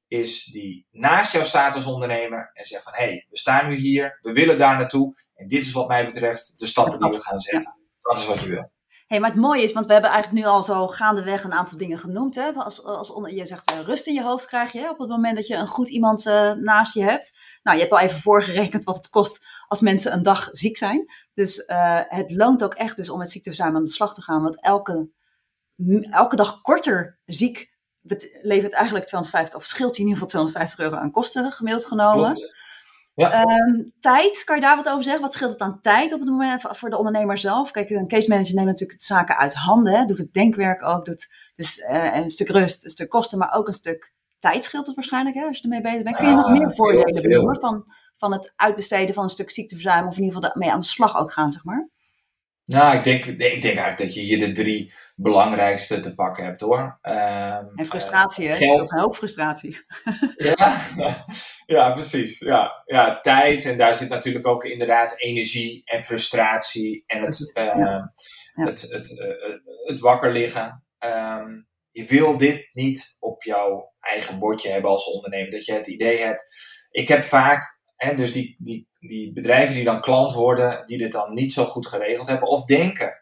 is die naast jou staat als ondernemer en zegt van hé, hey, we staan nu hier, we willen daar naartoe en dit is wat mij betreft de stappen die we gaan zetten. Dat is wat je wil. Hey, maar het mooie is, want we hebben eigenlijk nu al zo gaandeweg een aantal dingen genoemd. Hè? Als, als onder, je zegt uh, rust in je hoofd krijg je op het moment dat je een goed iemand uh, naast je hebt. Nou, je hebt al even voorgerekend wat het kost als mensen een dag ziek zijn. Dus uh, het loont ook echt dus om met ziekteverzuim aan de slag te gaan. Want elke, elke dag korter ziek levert eigenlijk 250, of scheelt je in ieder geval 250 euro aan kosten gemiddeld genomen. Ja. Um, tijd, kan je daar wat over zeggen? Wat scheelt het aan tijd op het moment voor de ondernemer zelf? Kijk, een case manager neemt natuurlijk de zaken uit handen, hè? doet het denkwerk ook, doet dus uh, een stuk rust, een stuk kosten, maar ook een stuk tijd scheelt het waarschijnlijk, hè, als je ermee bezig bent. Kun je nog meer voordelen benoemen van, van het uitbesteden van een stuk ziekteverzuim, of in ieder geval mee aan de slag ook gaan, zeg maar? Nou, ik denk, ik denk eigenlijk dat je hier de drie belangrijkste te pakken hebt hoor. Um, en frustratie, uh, hè? Geld. Een hoop frustratie. ja, ja, precies. Ja. ja, tijd. En daar zit natuurlijk ook inderdaad energie en frustratie en het, uh, ja. het, het, uh, het, wakker liggen. Um, je wil dit niet op jouw eigen bordje hebben als ondernemer. Dat je het idee hebt. Ik heb vaak, hè, dus die, die, die bedrijven die dan klant worden, die dit dan niet zo goed geregeld hebben of denken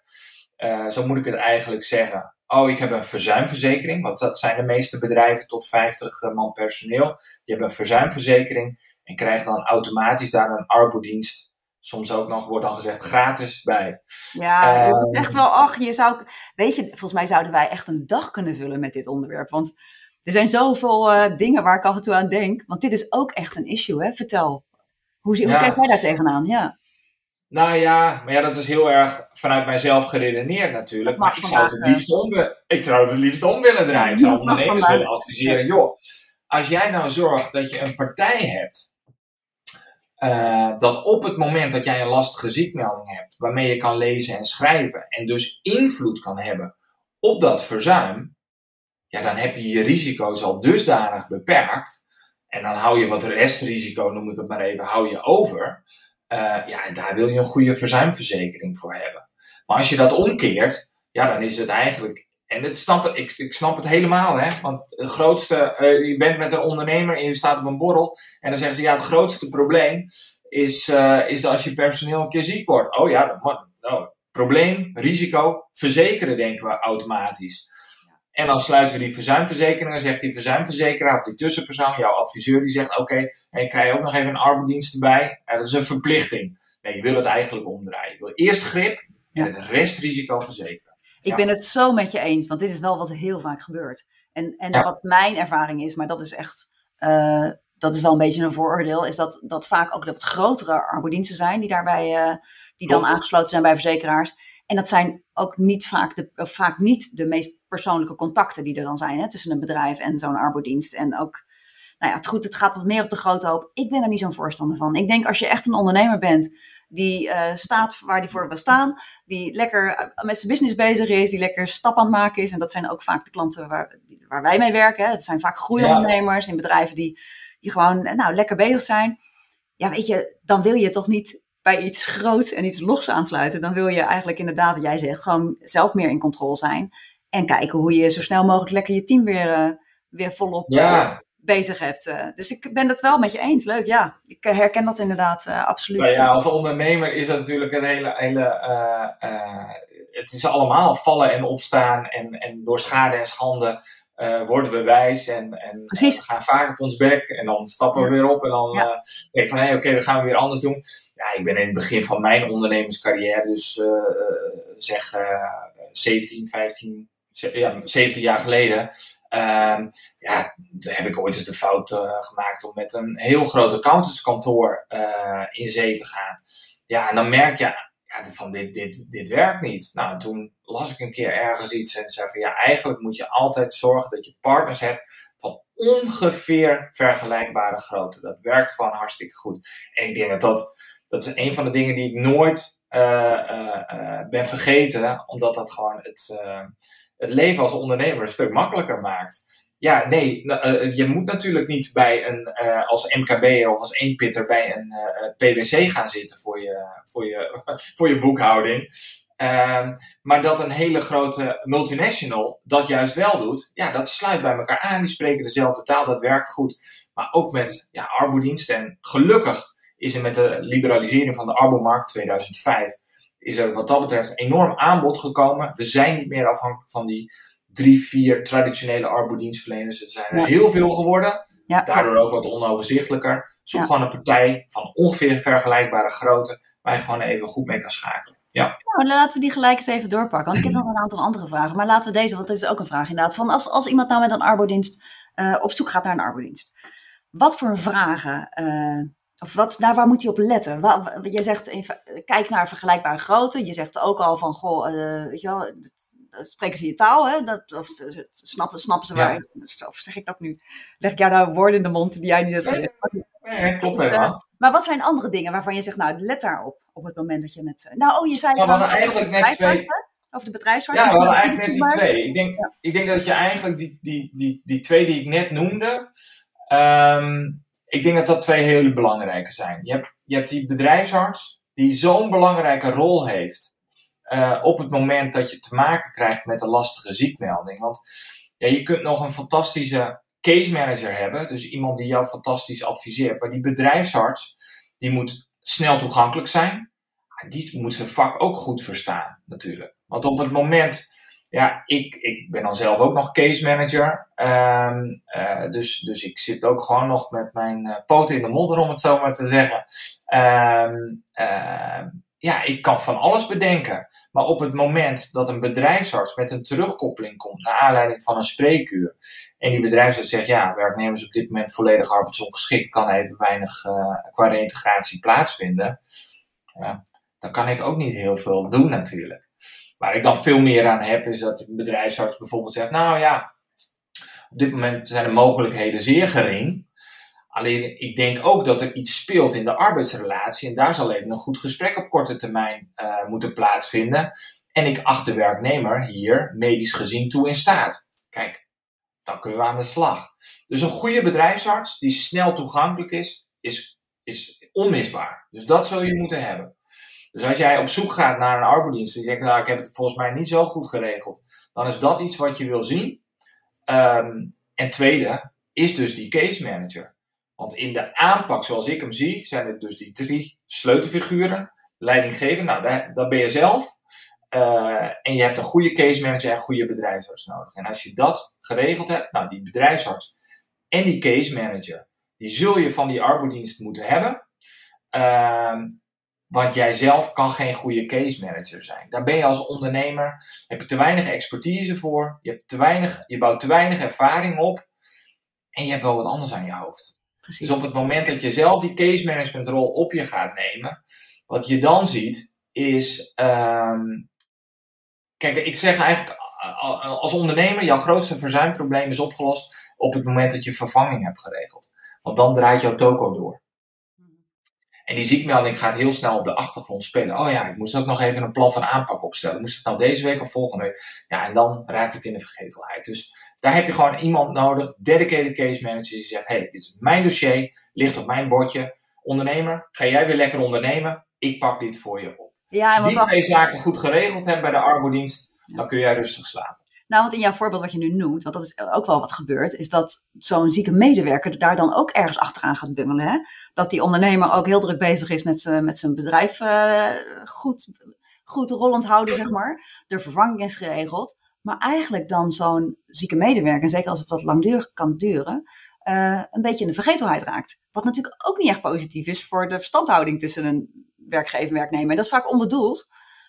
uh, zo moet ik het eigenlijk zeggen. Oh, ik heb een verzuimverzekering. Want dat zijn de meeste bedrijven tot 50 eh, man personeel. Die hebben een verzuimverzekering. En krijgen dan automatisch daar een arbodienst. Soms ook nog, wordt dan gezegd, gratis bij. Ja, het is ehm, echt wel, ach, je zou, weet je, volgens mij zouden wij echt een dag kunnen vullen met dit onderwerp. Want er zijn zoveel uh, dingen waar ik af en toe aan denk. Want dit is ook echt een issue, hè? Vertel. Hoe, hoe kijk jij daar tegenaan? Ja. Nou ja, maar ja, dat is heel erg vanuit mijzelf geredeneerd natuurlijk. Maar ik zou, het het liefst om, ik zou het het liefst om willen draaien. Ik zou ondernemers willen adviseren. Joh, als jij nou zorgt dat je een partij hebt. Uh, dat op het moment dat jij een lastige ziekmelding hebt, waarmee je kan lezen en schrijven, en dus invloed kan hebben op dat verzuim, ja, dan heb je je risico's al dusdanig beperkt. En dan hou je wat restrisico, noem ik het maar even, hou je over. Uh, ja, en daar wil je een goede verzuimverzekering voor hebben. Maar als je dat omkeert, ja, dan is het eigenlijk. En het ik, snap het helemaal, hè? Want het grootste, uh, je bent met een ondernemer en je staat op een borrel. En dan zeggen ze, ja, het grootste probleem is, uh, is als je personeel een keer ziek wordt. Oh ja, dat, nou, probleem, risico, verzekeren denken we automatisch. En dan sluiten we die verzuimverzekeringen, zegt die verzuimverzekeraar, of die tussenpersoon, jouw adviseur, die zegt: Oké, okay, en krijg je ook nog even een arbeidsdienst erbij. Dat is een verplichting. Nee, je wil het eigenlijk omdraaien. Je wil eerst grip en het restrisico verzekeren. Ik ben het zo met je eens, want dit is wel wat heel vaak gebeurt. En, en wat mijn ervaring is, maar dat is echt, uh, dat is wel een beetje een vooroordeel, is dat, dat vaak ook wat grotere arbeidsdiensten zijn die daarbij, uh, die dan aangesloten zijn bij verzekeraars. En dat zijn ook niet vaak, de, vaak niet de meest persoonlijke contacten die er dan zijn hè, tussen een bedrijf en zo'n arbodienst. En ook, nou ja, het, goed, het gaat wat meer op de grote hoop. Ik ben er niet zo'n voorstander van. Ik denk als je echt een ondernemer bent die uh, staat waar die voor wil staan, die lekker eh, met zijn business bezig is, die lekker stap aan het maken is. En dat zijn ook vaak de klanten waar, waar wij mee werken. Het zijn vaak groeiondernemers in bedrijven die, die gewoon nou, lekker bezig zijn. Ja, weet je, dan wil je toch niet bij iets groots en iets los aansluiten, dan wil je eigenlijk inderdaad, wat jij zegt, gewoon zelf meer in controle zijn. En kijken hoe je zo snel mogelijk lekker je team weer, uh, weer volop ja. uh, bezig hebt. Uh, dus ik ben het wel met je eens. Leuk, ja. Ik herken dat inderdaad absoluut. Nou ja, als ondernemer is het natuurlijk een hele. hele het is allemaal vallen en opstaan en, en door schade en schande. worden we wijs en, en we gaan vaak op ons bek en dan stappen we weer op en dan ja. denk van hé, hey, oké, okay, dat gaan we weer anders doen ja, ik ben in het begin van mijn ondernemerscarrière, dus uh, zeg uh, 17, 15, ja, 17 jaar geleden. Uh, ja, heb ik ooit eens de fout gemaakt om met een heel groot accountantskantoor in zee te gaan. Ja, en dan merk je ja, van dit, dit, dit werkt niet. Nou, toen las ik een keer ergens iets en zei van ja, eigenlijk moet je altijd zorgen dat je partners hebt van ongeveer vergelijkbare grootte. Dat werkt gewoon hartstikke goed. En ik denk dat dat dat is een van de dingen die ik nooit uh, uh, ben vergeten, omdat dat gewoon het, het leven als ondernemer een stuk makkelijker maakt. Ja, nee, je moet natuurlijk niet bij een, als MKB of als eenpitter bij een PwC gaan zitten voor je, voor je, voor je boekhouding. Uh, maar dat een hele grote multinational dat juist wel doet, ja, dat sluit bij elkaar aan. Die spreken dezelfde taal, dat werkt goed. Maar ook met ja. En gelukkig is er met de liberalisering van de arbomarkt 2005, is er wat dat betreft enorm aanbod gekomen. We zijn niet meer afhankelijk van die drie, vier traditionele arbodienstverleners. Er zijn er heel veel geworden. Ja. Daardoor ook wat onoverzichtelijker. Zoek gewoon een partij van ongeveer vergelijkbare grootte, waar je gewoon even goed mee kan schakelen. Ja. Nou, laten we die gelijk eens even doorpakken. Want ik heb nog een aantal andere vragen. Maar laten we deze, want dit is ook een vraag inderdaad. Van als, als iemand nou met een arbodienst uh, op zoek gaat naar een arbodienst. Wat voor vragen uh, of wat, daar waar moet hij op letten? Wat, je zegt even, kijk naar vergelijkbare grootte. Je zegt ook al van, goh, uh, weet je wel, spreken ze je taal, hè? Dat, of snappen, snappen ze waar, of zeg ik dat nu? Leg ik jou nou woorden in de mond die jij niet hebt gezegd? Klopt helemaal. maar wat zijn andere dingen waarvan je zegt, nou, let daarop op het moment dat je met... Nou, oh, je zei... Nou, we hadden eigenlijk net twee... Over de bedrijfsarts? Ja, we hadden eigenlijk net die twee. Ik denk, ik denk dat je eigenlijk die, die, die, die twee die ik net noemde... Um, ik denk dat dat twee hele belangrijke zijn. Je hebt, je hebt die bedrijfsarts die zo'n belangrijke rol heeft uh, op het moment dat je te maken krijgt met een lastige ziekmelding. Want ja, je kunt nog een fantastische case manager hebben, dus iemand die jou fantastisch adviseert. Maar die bedrijfsarts, die moet snel toegankelijk zijn. Die moet zijn vak ook goed verstaan, natuurlijk. Want op het moment ja, ik, ik ben dan zelf ook nog case manager. Um, uh, dus, dus ik zit ook gewoon nog met mijn uh, poten in de modder, om het zo maar te zeggen. Um, uh, ja, ik kan van alles bedenken. Maar op het moment dat een bedrijfsarts met een terugkoppeling komt naar aanleiding van een spreekuur. En die bedrijfsarts zegt, ja, werknemers op dit moment volledig arbeidsongeschikt, kan even weinig uh, qua reintegratie plaatsvinden. Ja, dan kan ik ook niet heel veel doen natuurlijk. Waar ik dan veel meer aan heb, is dat een bedrijfsarts bijvoorbeeld zegt: Nou ja, op dit moment zijn de mogelijkheden zeer gering. Alleen ik denk ook dat er iets speelt in de arbeidsrelatie. En daar zal even een goed gesprek op korte termijn uh, moeten plaatsvinden. En ik acht de werknemer hier medisch gezien toe in staat. Kijk, dan kunnen we aan de slag. Dus een goede bedrijfsarts die snel toegankelijk is, is, is onmisbaar. Dus dat zul je moeten hebben. Dus als jij op zoek gaat naar een arbodienst en je denkt, nou, ik heb het volgens mij niet zo goed geregeld, dan is dat iets wat je wil zien. Ehm, en tweede is dus die case manager. Want in de aanpak zoals ik hem zie, zijn het dus die drie sleutelfiguren. Leidinggevend, nou, dat ben je zelf. Uh, en je hebt een goede case manager en een goede bedrijfsarts nodig. En als je dat geregeld hebt, nou, die bedrijfsarts en die case manager, die zul je van die arbodienst moeten hebben. Uh, want jij zelf kan geen goede case manager zijn. Daar ben je als ondernemer, heb je te weinig expertise voor, je, hebt te weinig, je bouwt te weinig ervaring op en je hebt wel wat anders aan je hoofd. Precies. Dus op het moment dat je zelf die case management rol op je gaat nemen, wat je dan ziet is, um, kijk, ik zeg eigenlijk als ondernemer, jouw grootste verzuimprobleem is opgelost op het moment dat je vervanging hebt geregeld. Want dan draait jouw toko door. En die ziekmelding gaat heel snel op de achtergrond spelen. Oh ja, ik moest ook nog even een plan van aanpak opstellen. Moest het nou deze week of volgende week? Ja, en dan raakt het in de vergetelheid. Dus daar heb je gewoon iemand nodig, dedicated case manager, die zegt: hey, dit is mijn dossier, ligt op mijn bordje. Ondernemer, ga jij weer lekker ondernemen? Ik pak dit voor je op. Ja, Als je die twee zaken goed geregeld hebt bij de arbodienst, dan kun jij rustig slapen. Nou, want in jouw voorbeeld wat je nu noemt, want dat is ook wel wat gebeurt, is dat zo'n zieke medewerker daar dan ook ergens achteraan gaat bungelen. Hè? Dat die ondernemer ook heel druk bezig is met, met zijn bedrijf uh, goed, goed rollend houden, zeg maar. De vervanging is geregeld. Maar eigenlijk dan zo'n zieke medewerker, en zeker als het wat langdurig kan duren, uh, een beetje in de vergetelheid raakt. Wat natuurlijk ook niet echt positief is voor de verstandhouding tussen een werkgever en werknemer. En dat is vaak onbedoeld.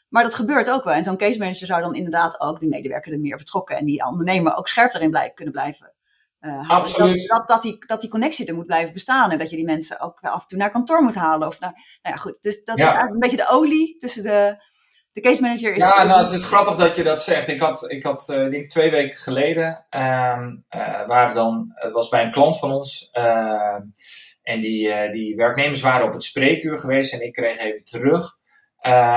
Maar dat gebeurt ook wel. En zo'n case manager zou dan inderdaad ook die medewerker er meer betrokken en die ondernemer ook scherp erin blij, kunnen blijven uh, Absoluut. Dat, dat, die, dat die connectie er moet blijven bestaan en dat je die mensen ook af en toe naar kantoor moet halen. Of naar, nou ja, goed. Dus dat is eigenlijk een beetje de olie tussen de, de case manager. Is ja, nou, het is grappig dat je dat zegt. Ik had, ik had uh, denk twee weken geleden, uh, waren dan, het was bij een klant van ons. Ehm, en die, die werknemers waren op het spreekuur geweest en ik kreeg even terug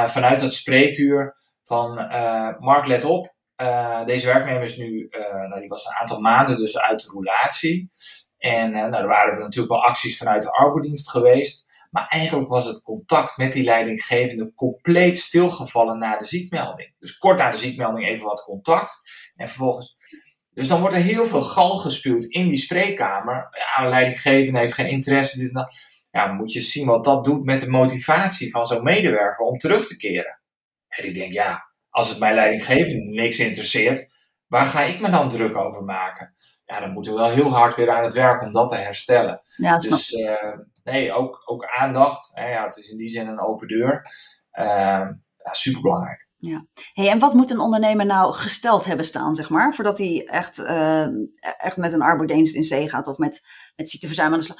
vanuit dat spreekuur van uh, Mark, let op. Uh, deze werknemer is nu, nou, die was een aantal maanden dus uit de roulatie. En nou, er waren natuurlijk wel acties vanuit de arbeidsdienst geweest. Maar eigenlijk was het contact met die leidinggevende compleet stilgevallen na de ziekmelding. Dus kort na de ziekmelding even wat contact. En vervolgens. Dus dan wordt er heel veel gal gespuwd in die spreekkamer. Ja, een leidinggevende heeft geen interesse. Dit ja, dan moet je zien wat dat doet met de motivatie van zo'n medewerker om terug te keren. En ik denk, ja, als het mijn leidinggevende niks interesseert, waar ga ik me dan druk over maken? Ja, dan moeten we wel heel hard weer aan het werk om dat te herstellen. Ja, dus uh, nee, ook, ook aandacht. Hè, ja, het is in die zin een open deur. Uh, ja, superbelangrijk. Ja. Hey, en wat moet een ondernemer nou gesteld hebben staan, zeg maar, voordat hij echt, uh, echt met een arbeidsdienst in zee gaat of met, met ziekteverzuim aan de slag?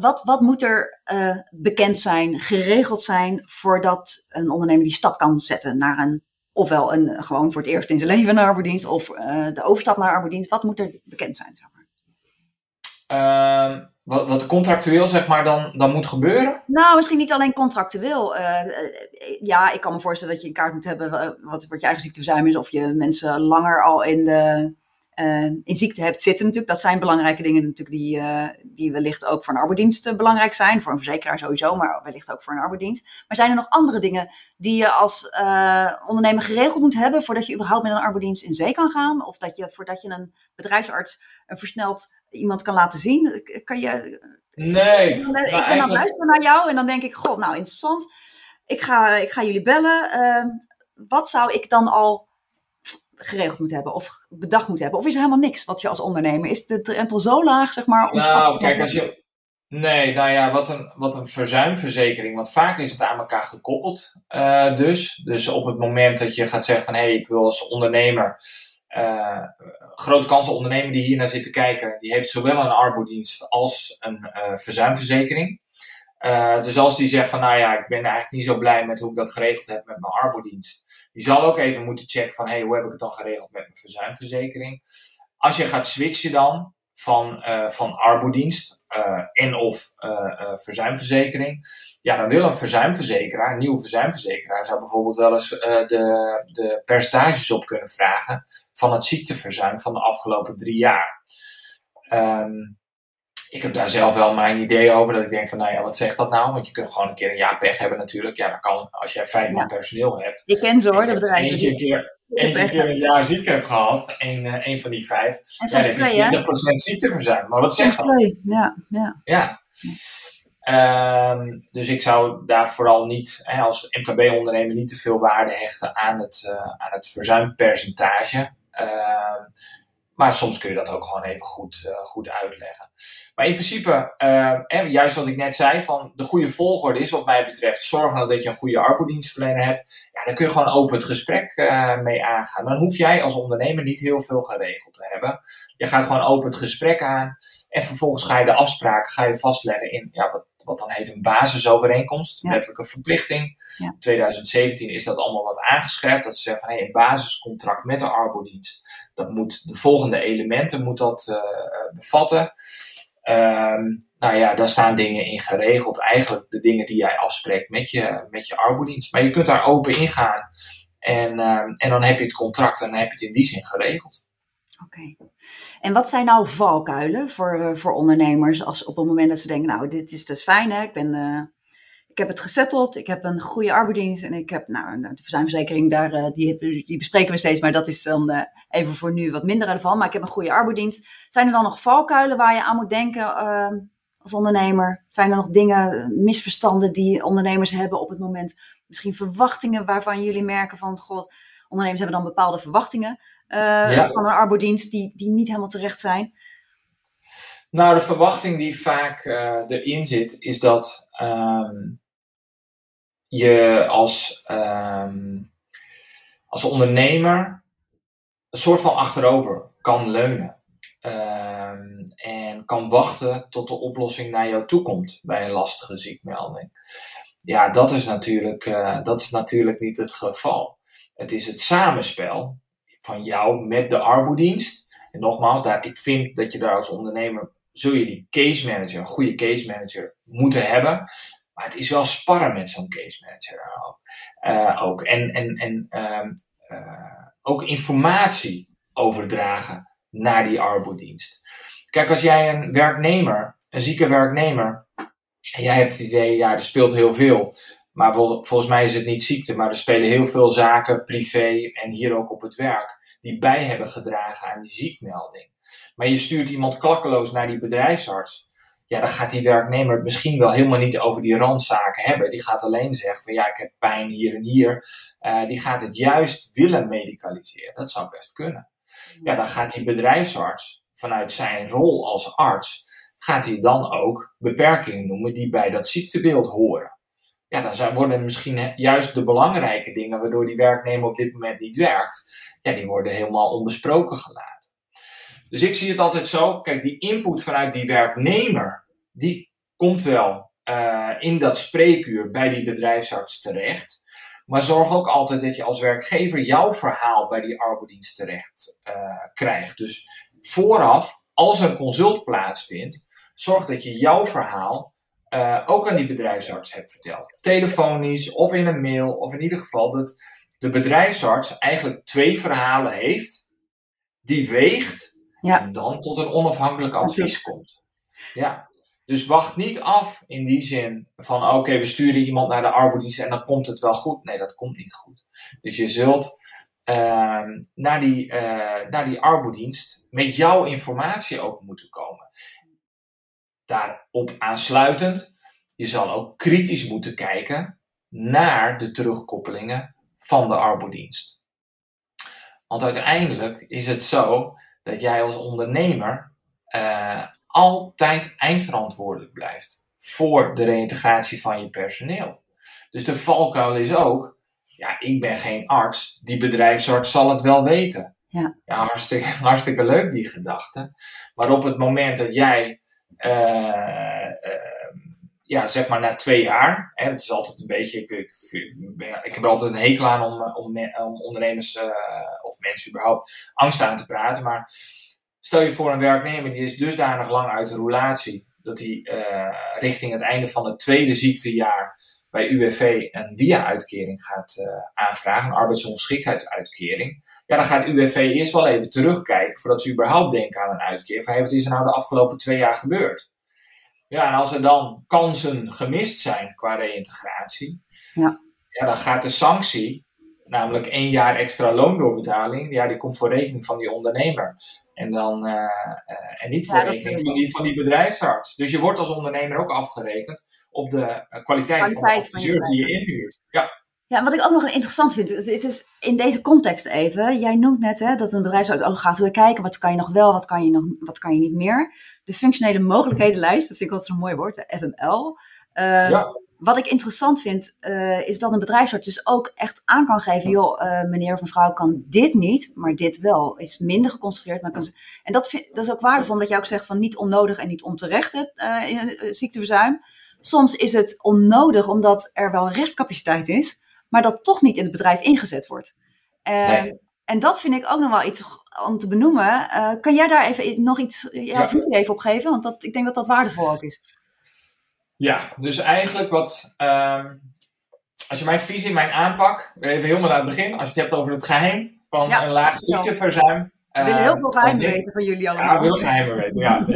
Wat, wat moet er uh, bekend zijn, geregeld zijn, voordat een ondernemer die stap kan zetten naar een, ofwel een, gewoon voor het eerst in zijn leven een arbeidsdienst of uh, de overstap naar arbeidsdienst? Wat moet er bekend zijn, zeg maar? Ehm, wat, wat contractueel zeg maar dan, dan moet gebeuren? Nou, misschien niet alleen contractueel. Uh, ja, ik kan me voorstellen dat je een kaart moet hebben wat, wat je eigen ziekteverzuim is. Of je mensen langer al in, de, in ziekte hebt zitten natuurlijk. Dat zijn belangrijke dingen natuurlijk die, uh, die wellicht ook voor een arbeidsdienst belangrijk zijn. Voor een verzekeraar sowieso, maar wellicht ook voor een arbeidsdienst. Maar zijn er nog andere dingen die je als ondernemer geregeld moet hebben... voordat je überhaupt met een arbeidsdienst in zee kan gaan? Of dat je, voordat je een bedrijfsarts een versneld iemand kan laten zien? Kan je, nee. Ik ben, aan het luisteren naar jou en dan denk ik, god, nou interessant. Ik ga, ik ga jullie bellen. Uh, wat zou ik dan al geregeld moeten hebben of bedacht moeten hebben? Of is er helemaal niks wat je als ondernemer... Is de drempel zo laag, zeg maar? Om nou, kijk, als je... Nee, nou ja, wat een, wat een verzuimverzekering. Want vaak is het aan elkaar gekoppeld. Uh, dus. dus op het moment dat je gaat zeggen van... hé, hey, ik wil als ondernemer uh, grote kansen ondernemer die hier naar zit te kijken, die heeft zowel een arbodienst als een uh, verzuimverzekering. Dus als die zegt van, nou ja, ik ben eigenlijk niet zo blij met hoe ik dat geregeld heb met mijn arbodienst. Die zal ook even moeten checken van, hey, hoe heb ik het dan geregeld met mijn verzuimverzekering? Als je gaat switchen dan van, uh, van arbodienst, en of verzuimverzekering. Ja, dan wil een verzuimverzekeraar, een nieuwe verzuimverzekeraar, zou bijvoorbeeld wel eens de, de percentages op kunnen vragen van het ziekteverzuim van de afgelopen drie jaar. Um, ik heb daar zelf wel mijn idee over. Dat ik denk van, nou ja, wat zegt dat nou? Want je kunt gewoon een keer een jaar pech hebben natuurlijk. Ja, dat kan als jij vijf man personeel hebt. Ik ken ze hoor, de bedrijven. Eentje een keer, eentje keer een jaar ziek hebt gehad. En uh, een van die vijf. En soms ja, twee, hè? 20% ziekteverzuim. Maar wat zegt dat? Twee. Ja, ja. ja. Um, dus ik zou daar vooral niet, hè, als MKB-ondernemer, niet te veel waarde hechten aan het, uh, aan het verzuimpercentage. Uh, maar soms kun je dat ook gewoon even goed, uh, goed uitleggen. Maar in principe, uh, juist wat ik net zei, van de goede volgorde is wat mij betreft zorgen dat je een goede arbodienstverlener hebt. Ja, dan kun je gewoon open het gesprek uh, mee aangaan. Dan hoef jij als ondernemer niet heel veel geregeld te hebben. Je gaat gewoon open het gesprek aan. En vervolgens ga je de afspraken ga je vastleggen in ja, wat, wat dan heet een basisovereenkomst, wettelijke verplichting. Ja. 2017 is dat allemaal wat aangescherpt. Dat ze zeggen van hey, een basiscontract met de arbodienst. Dat moet de volgende elementen moet dat uh, bevatten. Um, nou ja, daar staan dingen in geregeld. Eigenlijk de dingen die jij afspreekt met je, met je arbodienst. Maar je kunt daar open ingaan. En, uh, en dan heb je het contract en dan heb je het in die zin geregeld. Oké. En wat zijn nou valkuilen voor, uh, voor ondernemers als op het moment dat ze denken, nou, dit is dus fijn, hè? Ik, ben, uh, ik heb het gezetteld, ik heb een goede arbeidsdienst en ik heb, nou, de verzuimverzekering, daar, uh, die, die bespreken we steeds, maar dat is dan even voor nu wat minder relevant. Maar ik heb een goede arbeidsdienst. Zijn er dan nog valkuilen waar je aan moet denken ehm, als ondernemer? Zijn er nog dingen, misverstanden die ondernemers hebben op het moment? Misschien verwachtingen waarvan jullie merken van, god, ondernemers hebben dan bepaalde verwachtingen ja. van een arbodienst die, die niet helemaal terecht zijn? Nou, de verwachting die vaak uh, erin zit, is dat um, je als, um, als ondernemer een soort van achterover kan leunen. Um, en kan wachten tot de oplossing naar jou toe komt bij een lastige ziekmelding. Ja, dat is natuurlijk, uh, dat is natuurlijk niet het geval. Het is het samenspel van jou met de arbodienst. En nogmaals, daar, ik vind dat je daar als ondernemer, zul je die case manager, een goede case manager, moeten hebben. Maar het is wel sparren met zo'n case manager ook. Uh, ook. En, en, en uh, uh, ook informatie overdragen naar die arbodienst. Kijk, als jij een werknemer, een zieke werknemer, en jij hebt het idee, ja, er speelt heel veel. Maar volgens mij is het niet ziekte, maar er spelen heel veel zaken, privé en hier ook op het werk, die bij hebben gedragen aan die ziekmelding. Maar je stuurt iemand klakkeloos naar die bedrijfsarts. Ja, dan gaat die werknemer het misschien wel helemaal niet over die randzaken hebben. Die gaat alleen zeggen van ja, ik heb pijn hier en hier. Uh, die gaat het juist willen medicaliseren. Dat zou best kunnen. Ja, dan gaat die bedrijfsarts vanuit zijn rol als arts, gaat hij dan ook beperkingen noemen die bij dat ziektebeeld horen ja, dan zijn, worden misschien juist de belangrijke dingen waardoor die werknemer op dit moment niet werkt, ja, die worden helemaal onbesproken gelaten. Dus ik zie het altijd zo, kijk, die input vanuit die werknemer, die komt wel uh, in dat spreekuur bij die bedrijfsarts terecht. Maar zorg ook altijd dat je als werkgever jouw verhaal bij die arbeidsdienst terecht uh, krijgt. Dus vooraf, als er een consult plaatsvindt, zorg dat je jouw verhaal uh, ook aan die bedrijfsarts hebt verteld. Telefonisch of in een mail, of in ieder geval dat de bedrijfsarts eigenlijk twee verhalen heeft, die weegt ja. en dan tot een onafhankelijk advies komt. Ja. Dus wacht niet af in die zin van oké, we sturen iemand naar de arbeidsdienst en dan komt het wel goed. Nee, dat komt niet goed. Dus je zult uh, naar die, uh, naar die arbeidsdienst met jouw informatie ook moeten komen. Daarop aansluitend, je zal ook kritisch moeten kijken naar de terugkoppelingen van de arbodienst. Want uiteindelijk is het zo dat jij als ondernemer uh, altijd eindverantwoordelijk blijft voor de reïntegratie van je personeel. Dus de valkuil is ook, ja, ik ben geen arts, die bedrijfsarts zal het wel weten. Ja. ja hartstikke, hartstikke leuk die gedachte. Maar op het moment dat jij ja, zeg maar na twee jaar. Hè, het is altijd een beetje. Ik, ik, heb er altijd een hekel aan om, om, om ondernemers uh, of mensen überhaupt angst aan te praten. Maar stel je voor een werknemer die is dusdanig lang uit de roulatie. dat hij richting het einde van het tweede ziektejaar bij UWV een WIA-uitkering gaat aanvragen, een arbeidsongeschiktheidsuitkering. Ja, dan gaat UWV eerst wel even terugkijken voordat ze überhaupt denken aan een uitkering. Van, wat is er nou de afgelopen twee jaar gebeurd? Ja, en als er dan kansen gemist zijn qua reïntegratie, ja. Ja, dan gaat de sanctie, namelijk één jaar extra loondoorbetaling, ja, die komt voor rekening van die ondernemer. En, dan, uh, uh, en niet voor rekening van die, van die bedrijfsarts. Dus je wordt als ondernemer ook afgerekend op de uh, kwaliteit, van de adviseurs die je inhuurt. Ja. Ja, wat ik ook nog interessant vind, het is in deze context even. Jij noemt net hè, dat een bedrijfsarts ook gaat kijken wat kan je nog wel, wat kan je, nog, wat kan je niet meer. De functionele mogelijkhedenlijst, dat vind ik altijd zo'n mooi woord, de FML. Uh, ja. Wat ik interessant vind, uh, is dat een bedrijfsarts dus ook echt aan kan geven, joh, uh, meneer of mevrouw kan dit niet, maar dit wel. Is minder geconcentreerd. Maar kan... En dat, vind, dat is ook waardevol, omdat je ook zegt van niet onnodig en niet onterecht het ziekteverzuim. Soms is het onnodig omdat er wel restcapaciteit is, maar dat toch niet in het bedrijf ingezet wordt. Nee. En dat vind ik ook nog wel iets om te benoemen. Kan jij daar even nog iets, ja. visie even op geven? Want dat, ik denk dat dat waardevol ook is. Ja, dus eigenlijk wat. Um, als je mijn visie, mijn aanpak. Even helemaal naar het begin. Als je het hebt over het geheim van ja, een laag ziekteverzuim. We willen heel veel geheim weten van jullie allemaal. Ja, we willen geheimen weten. Ja.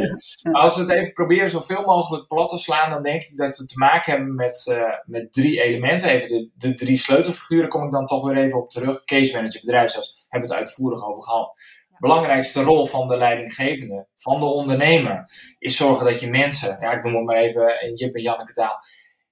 Als we het even proberen zoveel mogelijk plat te slaan, dan denk ik dat we te maken hebben met, uh, met drie elementen. Even de, de drie sleutelfiguren kom ik dan toch weer even op terug. Case manager, bedrijfsarts, hebben we het uitvoerig over gehad. De belangrijkste rol van de leidinggevende, van de ondernemer, is zorgen dat je mensen, ja, ik noem het maar even in Jip en Janneke taal,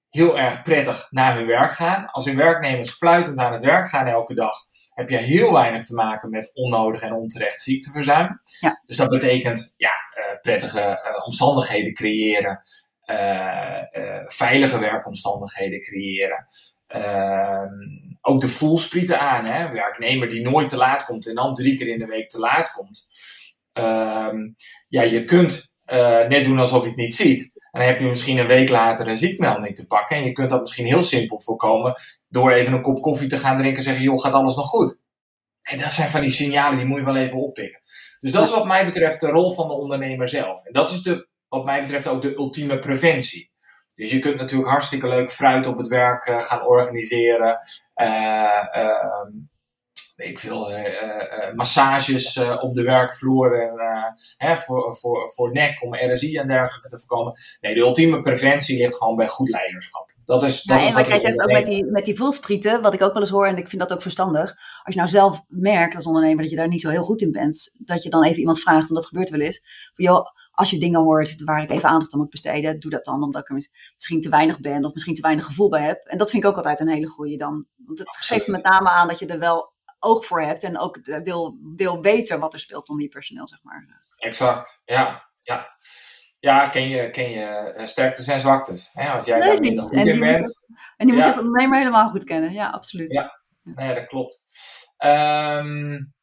heel erg prettig naar hun werk gaan. Als hun werknemers fluitend aan het werk gaan elke dag, heb je heel weinig te maken met onnodig en onterecht ziekteverzuim. Ja. Dus dat betekent ja, uh, prettige uh, omstandigheden creëren, uh, veilige werkomstandigheden creëren. Ehm, ook de voelsprieten aan, hè? werknemer die nooit te laat komt en dan drie keer in de week te laat komt. Ehm, ja, je kunt net doen alsof je het niet ziet. En dan heb je misschien een week later een ziekmelding te pakken. En je kunt dat misschien heel simpel voorkomen door even een kop koffie te gaan drinken en zeggen, joh, gaat alles nog goed? En dat zijn van die signalen die moet je wel even oppikken. Dus dat is wat mij betreft de rol van de ondernemer zelf. En dat is de, wat mij betreft ook de ultieme preventie. Dus je kunt natuurlijk hartstikke leuk fruit op het werk uh, gaan organiseren. Uh, weet ik veel, massages op de werkvloer en, hè, voor, voor, voor nek om RSI en dergelijke te voorkomen. Nee, de ultieme preventie ligt gewoon bij goed leiderschap. Dat is, dat ja, is en wat jij zegt ook met die, met die voelsprieten, wat ik ook wel eens hoor, en ik vind dat ook verstandig. Als je nou zelf merkt als ondernemer dat je daar niet zo heel goed in bent, dat je dan even iemand vraagt, en dat gebeurt wel eens. Van, joh, als je dingen hoort waar ik even aandacht aan moet besteden, doe dat dan omdat ik er misschien te weinig ben of misschien te weinig gevoel bij heb. En dat vind ik ook altijd een hele goede dan. Want het Absoluut. geeft met name aan dat je er wel oog voor hebt en ook wil, wil weten wat er speelt onder je personeel, zeg maar. Exact, ja. ja ja, ken je, ken je uh, sterktes en zwaktes. Hè? Als jij nee, niet goed in bent. en die moet je maar helemaal goed kennen. Ja, absoluut. Ja, Nee, dat klopt. Um,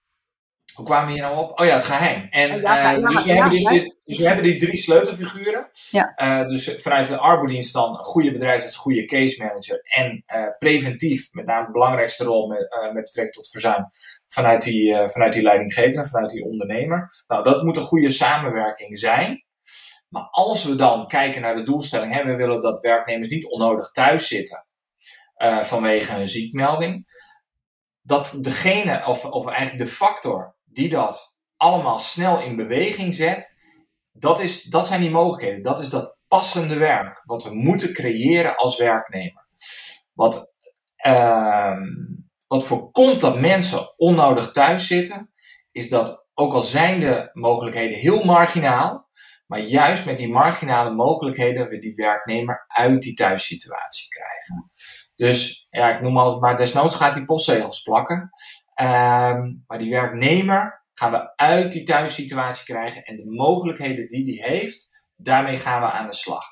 hoe kwamen we hier nou op? Oh ja, het geheim. En, ja, uh, dus, we, hebben dus, dit, dus we hebben die drie sleutelfiguren. Ja. Uh, dus vanuit de arbodienst dan goede bedrijfsarts, goede case manager en preventief, met name de belangrijkste rol met, met betrekking tot verzuim, vanuit die, vanuit die leidinggevende, vanuit die ondernemer. Nou, dat moet een goede samenwerking zijn. Maar als we dan kijken naar de doelstelling, hè, we willen dat werknemers niet onnodig thuis zitten vanwege een ziekmelding, dat degene, of, of eigenlijk de factor die dat allemaal snel in beweging zet, dat, is, dat zijn die mogelijkheden. Dat is dat passende werk, wat we moeten creëren als werknemer. Wat, uh, wat voorkomt dat mensen onnodig thuis zitten, is dat ook al zijn de mogelijkheden heel marginaal, maar juist met die marginale mogelijkheden we die werknemer uit die thuissituatie krijgen. Dus ja, ik noem altijd maar, desnoods gaat die postzegels plakken. Um, maar die werknemer gaan we uit die thuissituatie krijgen en de mogelijkheden die die heeft, daarmee gaan we aan de slag.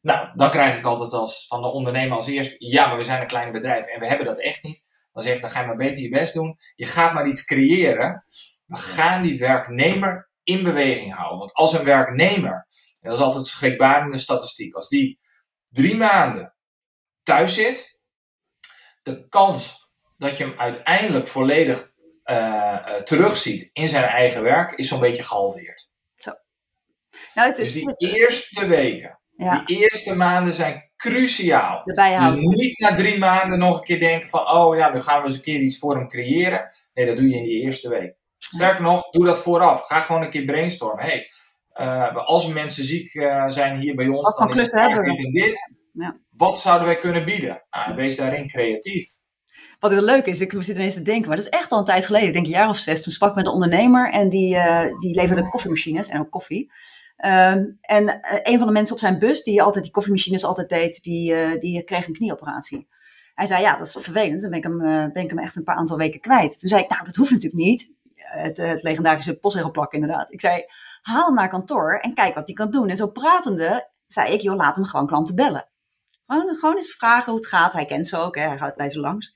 Nou, dan krijg ik altijd als, van de ondernemer als eerst, ja, maar we zijn een klein bedrijf en we hebben dat echt niet. Dan zeg ik, dan ga je maar beter je best doen. Je gaat maar iets creëren. We gaan die werknemer in beweging houden. Want als een werknemer, en dat is altijd schrikbarende statistiek, als die drie maanden thuis zit, de kans dat je hem uiteindelijk volledig uh, uh, terugziet in zijn eigen werk is zo'n beetje gehalveerd. Zo. Nou, het is, dus die eerste weken, ja, die eerste maanden zijn cruciaal. Dus niet na drie maanden nog een keer denken van, oh ja, dan gaan we eens een keer iets voor hem creëren. Nee, dat doe je in die eerste week. Sterker nog, doe dat vooraf. Ga gewoon een keer brainstormen. Hey, eh, als mensen ziek eh, zijn hier bij ons, Wat dan is het dit en dit. Ja. Wat zouden wij kunnen bieden? Nou, wees daarin creatief. Wat heel leuk is, ik zit ineens te denken, maar dat is echt al een tijd geleden, ik denk een jaar of zes. Toen sprak ik met een ondernemer en die, eh, die leverde koffiemachines en ook koffie. Ehm, en eh, een van de mensen op zijn bus, die altijd die koffiemachines altijd deed, die, eh, die kreeg een knieoperatie. Hij zei, ja, dat is vervelend. Dan ben ik, hem, ben ik hem echt een paar aantal weken kwijt. Toen zei ik, nou, dat hoeft natuurlijk niet. Het, het legendarische postzegelplak inderdaad. Ik zei, haal hem naar kantoor en kijk wat hij kan doen. En zo pratende zei ik, joh, laat hem gewoon klanten bellen. Gewoon, gewoon eens vragen hoe het gaat. Hij kent ze ook, hè. hij gaat bij ze langs.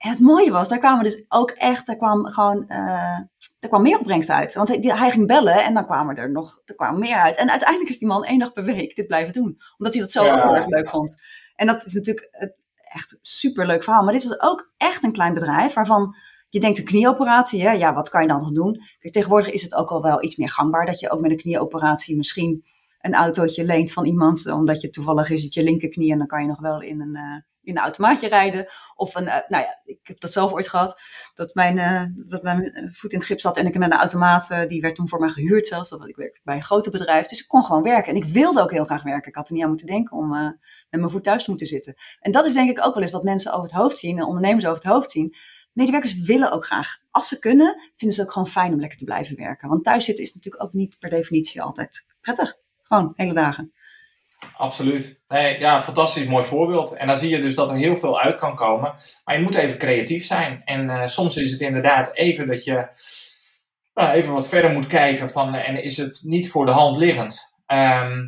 En het mooie was, daar kwamen dus ook echt, daar kwam gewoon, eh, er kwam meer opbrengst uit. Want hij, ging bellen en dan kwamen er nog, er kwam meer uit. En uiteindelijk is die man één dag per week dit blijven doen. Omdat hij dat zo Ja. ook heel erg leuk vond. En dat is natuurlijk het- echt een superleuk verhaal. Maar dit was ook echt een klein bedrijf waarvan je denkt een knieoperatie, hè? ja, wat kan je dan nog doen? Kijk, tegenwoordig is het ook al wel iets meer gangbaar dat je ook met een knieoperatie misschien een autootje leent van iemand, omdat je toevallig is het je linkerknie en dan kan je nog wel in een, eh, in een automaatje rijden. Of een, eh, nou ja, ik heb dat zelf ooit gehad, dat mijn, eh, dat mijn eh, voet in het gips zat en ik met een automaat, die werd toen voor mij gehuurd zelfs, dat ik werkte bij een groter bedrijf. Dus ik kon gewoon werken en ik wilde ook heel graag werken. Ik had er niet aan moeten denken om met mijn voet thuis te moeten zitten. En dat is denk ik ook wel eens wat mensen over het hoofd zien en ondernemers over het hoofd zien. Medewerkers willen ook graag, als ze kunnen, vinden ze ook gewoon fijn om lekker te blijven werken. Want thuis zitten is natuurlijk ook niet per definitie altijd prettig. Gewoon hele dagen. Absoluut. Nee, ja, fantastisch mooi voorbeeld. En dan zie je dus dat er heel veel uit kan komen. Maar je moet even creatief zijn. En eh, soms is het inderdaad even dat je nou, even wat verder moet kijken van, eh, en is het niet voor de hand liggend. Ehm,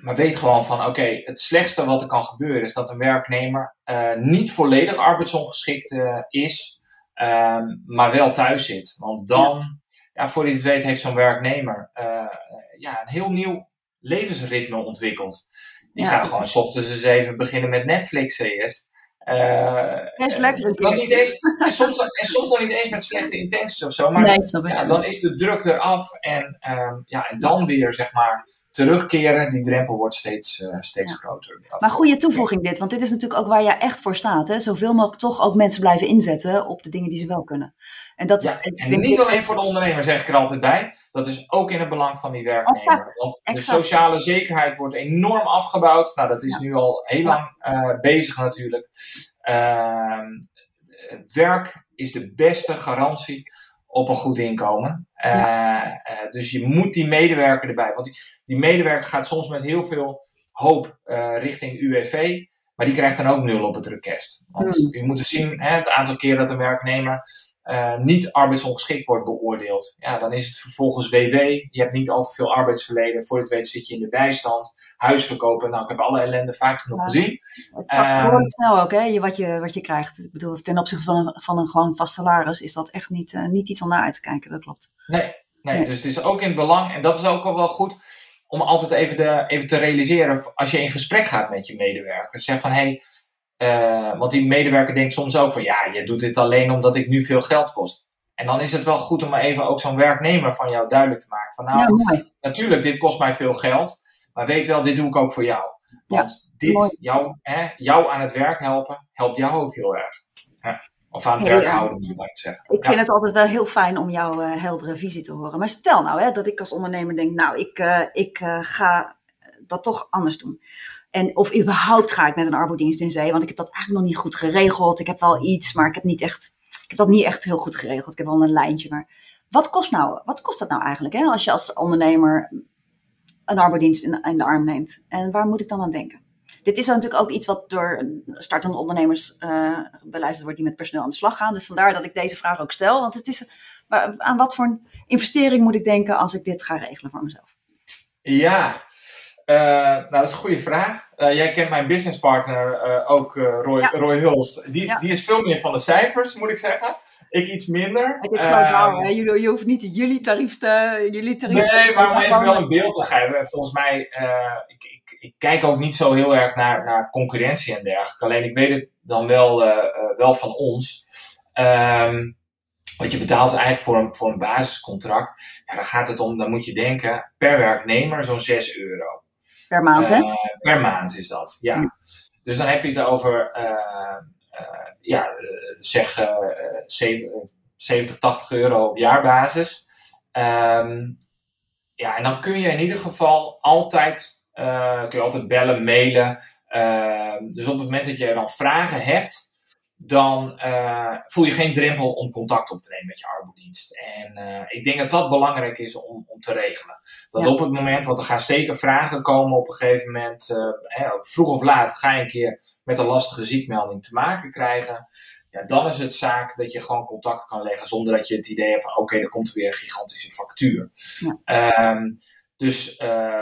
maar weet gewoon van, oké, het slechtste wat er kan gebeuren is dat een werknemer eh, niet volledig arbeidsongeschikt is, ehm, maar wel thuis zit. Want dan, ja. voor je het weet, heeft zo'n werknemer ja, een heel nieuw levensritme ontwikkeld. Die Ja. gaat gewoon s ochtends eens even beginnen met Netflix eerst. Eh, Ja, is lekker. dan niet eens, en, soms, en soms dan niet eens met slechte intenties of zo, maar nee, ja, dan is de druk eraf en, ehm, ja, en dan weer zeg maar terugkeren. Die drempel wordt steeds, eh, steeds Ja. groter. Maar goede toevoeging dit, want dit is natuurlijk ook waar jij echt voor staat. Hè? Zoveel mogelijk toch ook mensen blijven inzetten op de dingen die ze wel kunnen. En dat is, Ja, en niet alleen voor de ondernemer, zeg ik er altijd bij. Dat is ook in het belang van die werknemer. Exact, Want de exact. sociale zekerheid wordt enorm afgebouwd. Nou, dat is Ja. nu al heel lang eh, bezig natuurlijk. Ehm, werk is de beste garantie op een goed inkomen. Eh, eh, dus je moet die medewerker erbij. Want die, die medewerker gaat soms met heel veel hoop eh, richting UWV. Maar die krijgt dan ook nul op het request. Want Hmm. je moet dus zien, hè, het aantal keer dat een werknemer eh, niet arbeidsongeschikt wordt beoordeeld. Ja, dan is het vervolgens WW. Je hebt niet al te veel arbeidsverleden. Voor het weet zit je in de bijstand. Huis verkopen. Nou, ik heb alle ellende vaak genoeg gezien. Het Ehm, behoorlijk snel ook, hè, je, wat, je, wat je krijgt. Ik bedoel, ten opzichte van een, van een gewoon vast salaris is dat echt niet, eh, niet iets om naar uit te kijken, dat klopt. Nee, nee, Nee. dus het is ook in het belang. En dat is ook wel goed om altijd even, de, even te realiseren. Als je in gesprek gaat met je medewerkers. Zeg van, hé, hey, eh, want die medewerker denkt soms ook van, ja, je doet dit alleen omdat ik nu veel geld kost. En dan is het wel goed om even ook zo'n werknemer van jou duidelijk te maken. Van, nou, ja, natuurlijk, dit kost mij veel geld. Maar weet wel, dit doe ik ook voor jou. Want mooi. dit, jou, hè, jou aan het werk helpen, helpt jou ook heel erg. Ja. Of aan het werk houden, moet ik maar zeggen. Ik Ja. vind het altijd wel heel fijn om jouw eh, heldere visie te horen. Maar stel nou hè, dat ik als ondernemer denk, nou, ik, eh, ik ga dat toch anders doen. En of überhaupt ga ik met een arbodienst in zee, want ik heb dat eigenlijk nog niet goed geregeld. Ik heb wel iets, maar ik heb, niet echt, ik heb dat niet echt heel goed geregeld. Ik heb wel een lijntje, maar wat kost, nou, wat kost dat nou eigenlijk hè, als je als ondernemer een arbodienst in, in de arm neemt? En waar moet ik dan aan denken? Dit is natuurlijk ook iets wat door startende ondernemers beluisterd wordt die met personeel aan de slag gaan. Dus vandaar dat ik deze vraag ook stel. Want het is, aan wat voor investering moet ik denken als ik dit ga regelen voor mezelf? Ja, eh, nou, dat is een goede vraag. Eh, jij kent mijn businesspartner eh, ook, Roy, Ja. Roy Hulst. Die, Ja. die is veel meer van de cijfers, moet ik zeggen. Ik iets minder. Het is gewoon wauw, hè? Jullie, je hoeft niet jullie tarief te... Jullie tarief Nee, maar om even wel een beeld te geven. Volgens mij, ik, ik, ik kijk ook niet zo heel erg naar, naar concurrentie en dergelijke. Alleen ik weet het dan wel, wel van ons. Ehm, wat je betaalt eigenlijk voor een, voor een basiscontract, ja, dan gaat het om, dan moet je denken, per werknemer zo'n 6 euro. Per maand, hè? per maand is dat, ja. Dus dan heb je het over, ja, zeg 70, 80 euro op jaarbasis. Ehm, ja, en dan kun je in ieder geval altijd, kun je altijd bellen, mailen. Ehm, dus op het moment dat je dan vragen hebt, dan uh, voel je geen drempel om contact op te nemen met je arbeidsdienst. En uh, ik denk dat dat belangrijk is om, om te regelen. Dat ja. op het moment, want er gaan zeker vragen komen op een gegeven moment, uh, hè, vroeg of laat ga je een keer met een lastige ziekmelding te maken krijgen. Ja, dan is het zaak dat je gewoon contact kan leggen zonder dat je het idee hebt van oké, okay, er komt weer een gigantische factuur. Ja. Um, dus,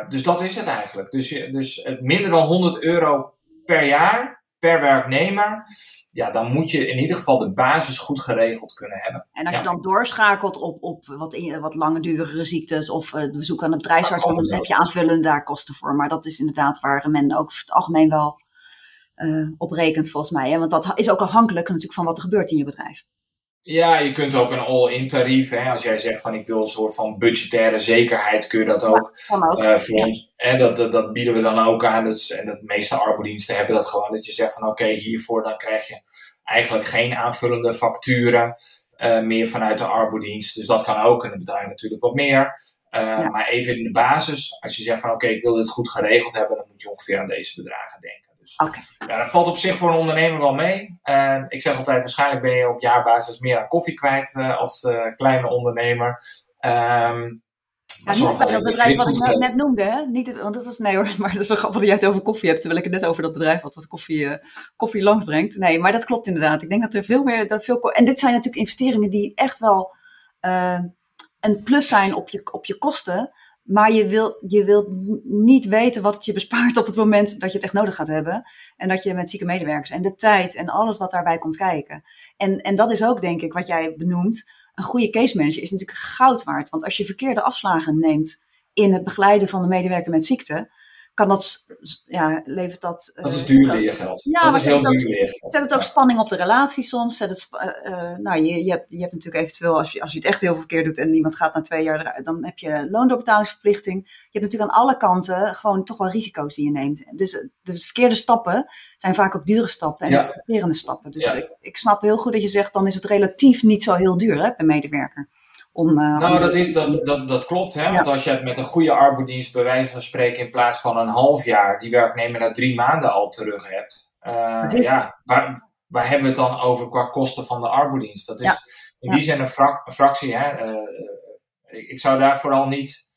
dus dat is het eigenlijk. Dus, dus minder dan 100 euro per jaar per werknemer ja, dan moet je in ieder geval de basis goed geregeld kunnen hebben. En als je dan doorschakelt op, op wat, in, wat langdurige ziektes of uh, bezoek aan de bedrijfsarts, dan heb je aanvullend daar kosten voor. Maar dat is inderdaad waar men ook het algemeen wel uh, op rekent volgens mij. Hè? Want dat is ook afhankelijk natuurlijk van wat er gebeurt in je bedrijf. Ja, je kunt ook een all-in tarief. Hè, als jij zegt van ik wil een soort van budgettaire zekerheid, kun je dat ook. Ja, ook. Uh, voor ons, hè, dat, dat, dat, bieden we dan ook aan. Dat is, en de meeste arbodiensten hebben dat gewoon. Dat je zegt van oké, okay, hiervoor dan krijg je eigenlijk geen aanvullende facturen uh, meer vanuit de arbodienst. Dus dat kan ook. En dan betaal je natuurlijk wat meer. Uh, ja. Maar even in de basis, als je zegt van oké, okay, ik wil dit goed geregeld hebben, dan moet je ongeveer aan deze bedragen denken. Okay. ja, dat valt op zich voor een ondernemer wel mee. Uh, ik zeg altijd, waarschijnlijk ben je op jaarbasis meer aan koffie kwijt uh, als uh, kleine ondernemer. Um, ja, niet dat bedrijf wat ik net, noemde, hè? Niet, want dat was, nee hoor, maar dat is wel grappig dat jij het over koffie hebt, terwijl ik het net over dat bedrijf had wat koffie, uh, koffie langs brengt. Nee, maar dat klopt inderdaad. Ik denk dat er veel meer, dat veel, en dit zijn natuurlijk investeringen die echt wel uh, een plus zijn op je, op je kosten, maar je wilt je wilt niet weten wat je bespaart op het moment dat je het echt nodig gaat hebben. En dat je met zieke medewerkers en de tijd en alles wat daarbij komt kijken. En, en dat is ook denk ik wat jij benoemt. Een goede case manager is natuurlijk goud waard. Want als je verkeerde afslagen neemt in het begeleiden van de medewerker met ziekte, kan dat, ja, levert dat... Dat is duur leergeld. Ja, dat is heel duur leergeld. Zet het ook spanning op de relatie soms. Zet het, uh, uh, nou, je, je, hebt, je hebt natuurlijk eventueel, als je, als je het echt heel verkeerd doet en iemand gaat na twee jaar eruit, dan heb je loondoorbetalingsverplichting. Je hebt natuurlijk aan alle kanten gewoon toch wel risico's die je neemt. Dus de verkeerde stappen zijn vaak ook dure stappen en ja. stappen. Dus ja. ik, ik snap heel goed dat je zegt, dan is het relatief niet zo heel duur hè, per medewerker. Om, uh, nou, dat, is, dat, dat, dat klopt. Hè? Ja. Want als je het met een goede arbeidsdienst, bij wijze van spreken, in plaats van een half jaar, die werknemer na drie maanden al terug hebt. Uh, ja, waar, waar hebben we het dan over qua kosten van de arbeidsdienst? Dat is ja. in die zin een, fractie. Hè? Uh, ik, zou daar vooral niet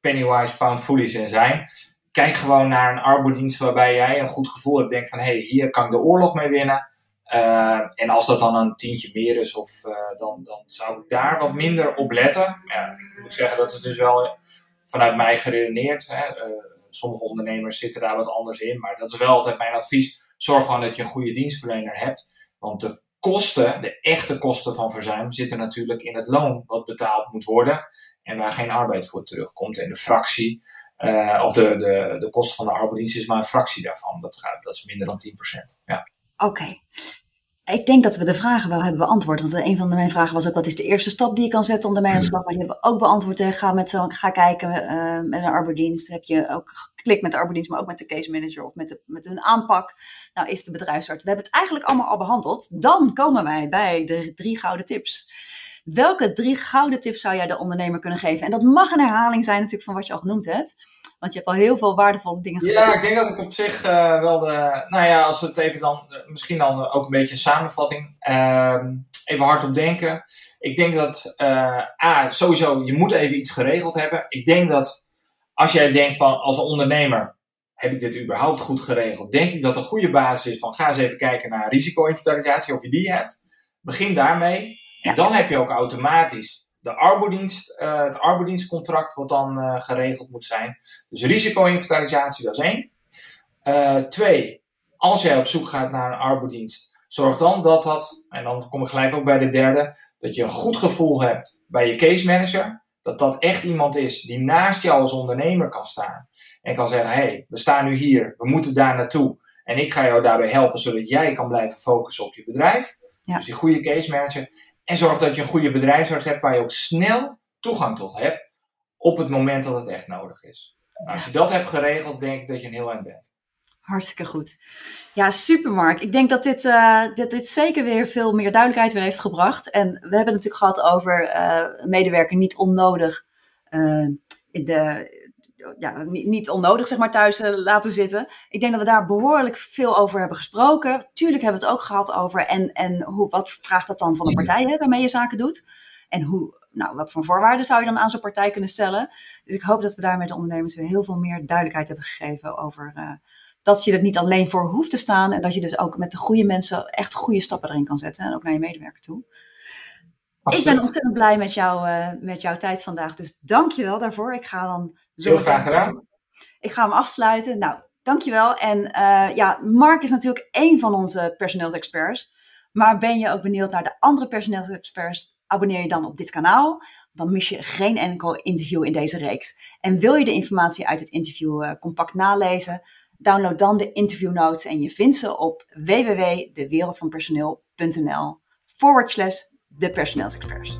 pennywise pound foolish in zijn. Kijk gewoon naar een arbeidsdienst waarbij jij een goed gevoel hebt. Denk van, hé, hey, hier kan ik de oorlog mee winnen. Uh, en als dat dan een tientje meer is, of, uh, dan, dan zou ik daar wat minder op letten. Ja, ik moet zeggen, dat is dus wel vanuit mij geredeneerd. Hè. Uh, sommige ondernemers zitten daar wat anders in, maar dat is wel altijd mijn advies. Zorg gewoon dat je een goede dienstverlener hebt. Want de kosten, de echte kosten van verzuim, zitten natuurlijk in het loon wat betaald moet worden. En waar geen arbeid voor terugkomt. En de fractie, of de, de, de kosten van de arbeidsdienst is maar een fractie daarvan. Dat, gaat, dat is minder dan 10%. Ja. Oké. Ik denk dat we de vragen wel hebben beantwoord. Want een van mijn vragen was ook: wat is de eerste stap die je kan zetten om aan de slag? Maar die hebben we ook beantwoord. Hè. Ga, met zo, ga kijken uh, met een arbeidsdienst. Heb je ook geklikt met de arbeidsdienst, maar ook met de case manager of met, de, met een aanpak. Nou, is de bedrijfsarts. We hebben het eigenlijk allemaal al behandeld. Dan komen wij bij de drie gouden tips. Welke drie gouden tips zou jij de ondernemer kunnen geven? En dat mag een herhaling zijn natuurlijk van wat je al genoemd hebt. Want je hebt al heel veel waardevolle dingen gedaan. Ja, ik denk dat ik op zich uh, wel de. Nou ja, als het even dan. Misschien dan ook een beetje een samenvatting. Uh, even hardop denken. Ik denk dat. Uh, A, sowieso, je moet even iets geregeld hebben. Ik denk dat. Als jij denkt van. Als ondernemer. Heb ik dit überhaupt goed geregeld? Denk ik dat een goede basis is van. Ga eens even kijken naar risico-inventarisatie. Of je die hebt. Begin daarmee. En ja. dan heb je ook automatisch de arbodienst, uh, het arbodienstcontract wat dan uh, geregeld moet zijn. Dus risico-inventarisatie, dat is één. Uh, twee, als jij op zoek gaat naar een arbodienst, zorg dan dat dat, en dan kom ik gelijk ook bij de derde, dat je een goed gevoel hebt bij je case manager. Dat dat echt iemand is die naast jou als ondernemer kan staan. En kan zeggen, hé, hey, we staan nu hier, we moeten daar naartoe. En ik ga jou daarbij helpen, zodat jij kan blijven focussen op je bedrijf. Ja. Dus die goede case manager. En zorg dat je een goede bedrijfsarts hebt waar je ook snel toegang tot hebt op het moment dat het echt nodig is. Nou, als je dat hebt geregeld, denk ik dat je een heel eind bent. Hartstikke goed. Ja, super Mark. Ik denk dat dit, uh, dit zeker weer veel meer duidelijkheid weer heeft gebracht. En we hebben het natuurlijk gehad over uh, medewerker niet onnodig uh, in de, ja, niet, onnodig zeg maar thuis laten zitten. Ik denk dat we daar behoorlijk veel over hebben gesproken. Tuurlijk hebben we het ook gehad over en, en hoe, wat vraagt dat dan van de partij hè, waarmee je zaken doet. En hoe, nou, wat voor voorwaarden zou je dan aan zo'n partij kunnen stellen? Dus ik hoop dat we daarmee de ondernemers weer heel veel meer duidelijkheid hebben gegeven over dat je er niet alleen voor hoeft te staan en dat je dus ook met de goede mensen echt goede stappen erin kan zetten en ook naar je medewerker toe. Ik ben ontzettend blij met, jou, uh, met jouw tijd vandaag, dus dank je wel daarvoor. Ik ga dan zo Heel graag gedaan. Ik ga hem afsluiten. Nou, dankjewel. En uh, ja, Mark is natuurlijk één van onze personeelsexperts. Maar ben je ook benieuwd naar de andere personeelsexperts? Abonneer je dan op dit kanaal. Dan mis je geen enkel interview in deze reeks. En wil je de informatie uit het interview uh, compact nalezen? Download dan de interview notes en je vindt ze op www.dewereldvanpersoneel.nl forward slash de personeelsexperts.